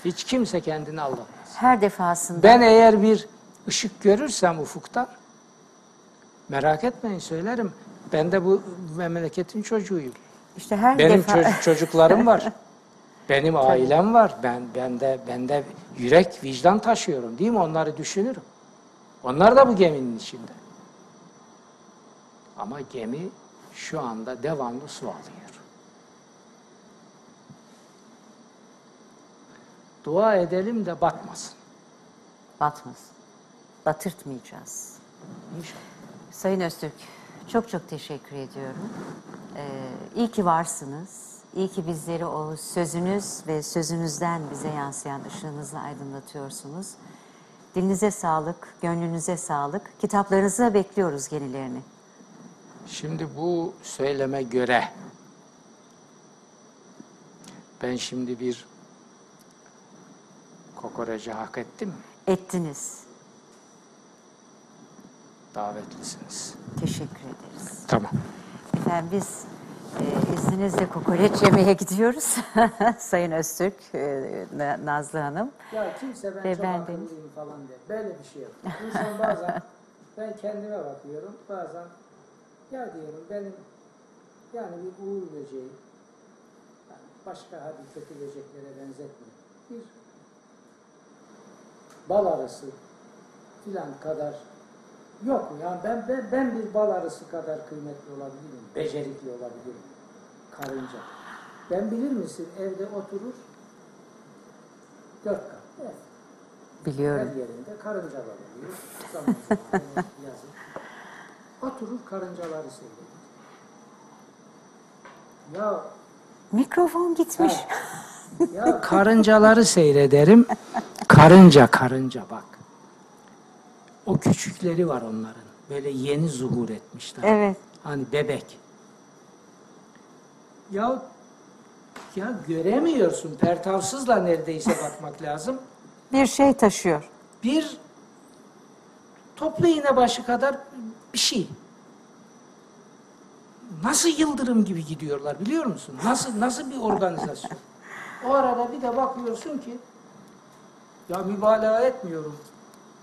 Hiç kimse kendini aldatmaz. Her defasında Ben eğer bir ışık görürsem ufuktan, merak etmeyin söylerim. Ben de bu memleketin çocuğuyum. işte her Benim defa çocuk- çocuklarım var. Benim ailem var. Ben bende bende yürek, vicdan taşıyorum değil mi? Onları düşünürüm. Onlar da bu geminin içinde. Ama gemi şu anda devamlı su alıyor. Dua edelim de batmasın. batmasın. Batırtmayacağız. İnşallah. Sayın Öztürk, çok çok teşekkür ediyorum. Ee, iyi ki varsınız. İyi ki bizleri o sözünüz ve sözünüzden bize yansıyan ışığınızla aydınlatıyorsunuz. Dilinize sağlık, gönlünüze sağlık. Kitaplarınızı bekliyoruz yenilerini. Şimdi bu söyleme göre ben şimdi bir kokoreci hak ettim mi? Ettiniz. Davetlisiniz. Teşekkür ederiz. Tamam. Efendim biz e, izninizle kokoreç yemeye gidiyoruz. Sayın Öztürk, e, Na- Nazlı Hanım. Ya kimse ben Ve çok ben akıllıyım falan der. Böyle bir şey yok. İnsan bazen ben kendime bakıyorum. Bazen ya diyorum benim yani bir uğur böceği yani başka hadi kötü böceklere benzetmiyor. Bir bal arısı filan kadar yok. Yani ben, ben, ben bir bal arısı kadar kıymetli olabilirim. Becerikli olabilirim. Karınca. Ben bilir misin evde oturur dört kat. Evet. Her Biliyorum. yerinde karıncalar oluyor. Zaman zaman yazın. Oturur karıncaları seyreder. Ya, Mikrofon gitmiş. ya karıncaları seyrederim. Karınca karınca bak. O küçükleri var onların. Böyle yeni zuhur etmişler. Evet. Hani bebek. Ya ya göremiyorsun. Pertavsızla neredeyse bakmak lazım. Bir şey taşıyor. bir toplu iğne başı kadar bir şey. Nasıl yıldırım gibi gidiyorlar biliyor musun? Nasıl nasıl bir organizasyon? O arada bir de bakıyorsun ki ya mübalağa etmiyorum.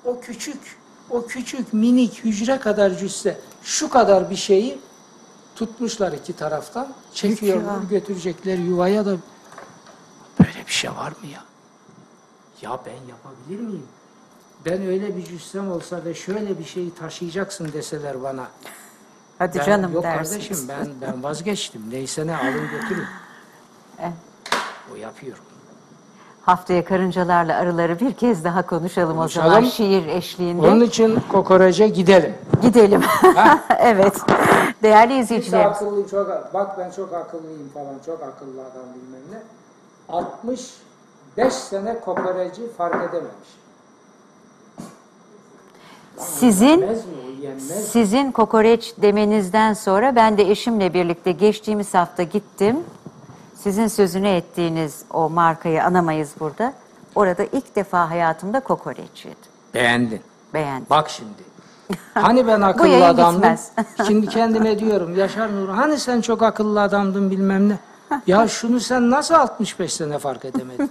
O küçük, o küçük minik hücre kadar cüsse şu kadar bir şeyi tutmuşlar iki taraftan. Çekiyorlar, Çekiyor. götürecekler yuvaya da böyle bir şey var mı ya? Ya ben yapabilir miyim? Ben öyle bir cüssem olsa ve şöyle bir şeyi taşıyacaksın deseler bana. Hadi Ben, canım yok dersiniz. kardeşim ben ben vazgeçtim. Neyse ne alın götürün. Eh. O yapıyor. Haftaya karıncalarla arıları bir kez daha konuşalım, o zaman Konuşalım. şiir eşliğinde. Onun için kokorece gidelim. Gidelim. evet. Değerli Kimse izleyicilerimiz. akıllı çok bak ben çok akıllıyım falan çok akıllı adam bilmem ne. 65 sene kokoreci fark edememiş. Sizin? Sizin kokoreç demenizden sonra ben de eşimle birlikte geçtiğimiz hafta gittim. Sizin sözünü ettiğiniz o markayı anamayız burada. Orada ilk defa hayatımda kokoreç yedim. Beğendin. Beğendim. Bak şimdi. Hani ben akıllı adamdım. Şimdi kendime diyorum Yaşar Nur hani sen çok akıllı adamdın bilmem ne. Ya şunu sen nasıl 65 sene fark edemedin?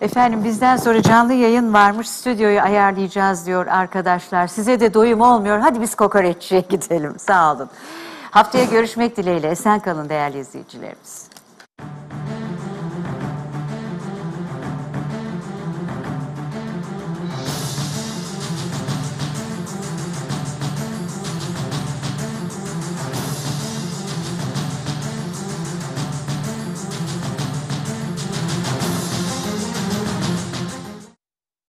Efendim bizden sonra canlı yayın varmış. Stüdyoyu ayarlayacağız diyor arkadaşlar. Size de doyum olmuyor. Hadi biz kokoreççiye gidelim. Sağ olun. Haftaya görüşmek dileğiyle. Esen kalın değerli izleyicilerimiz.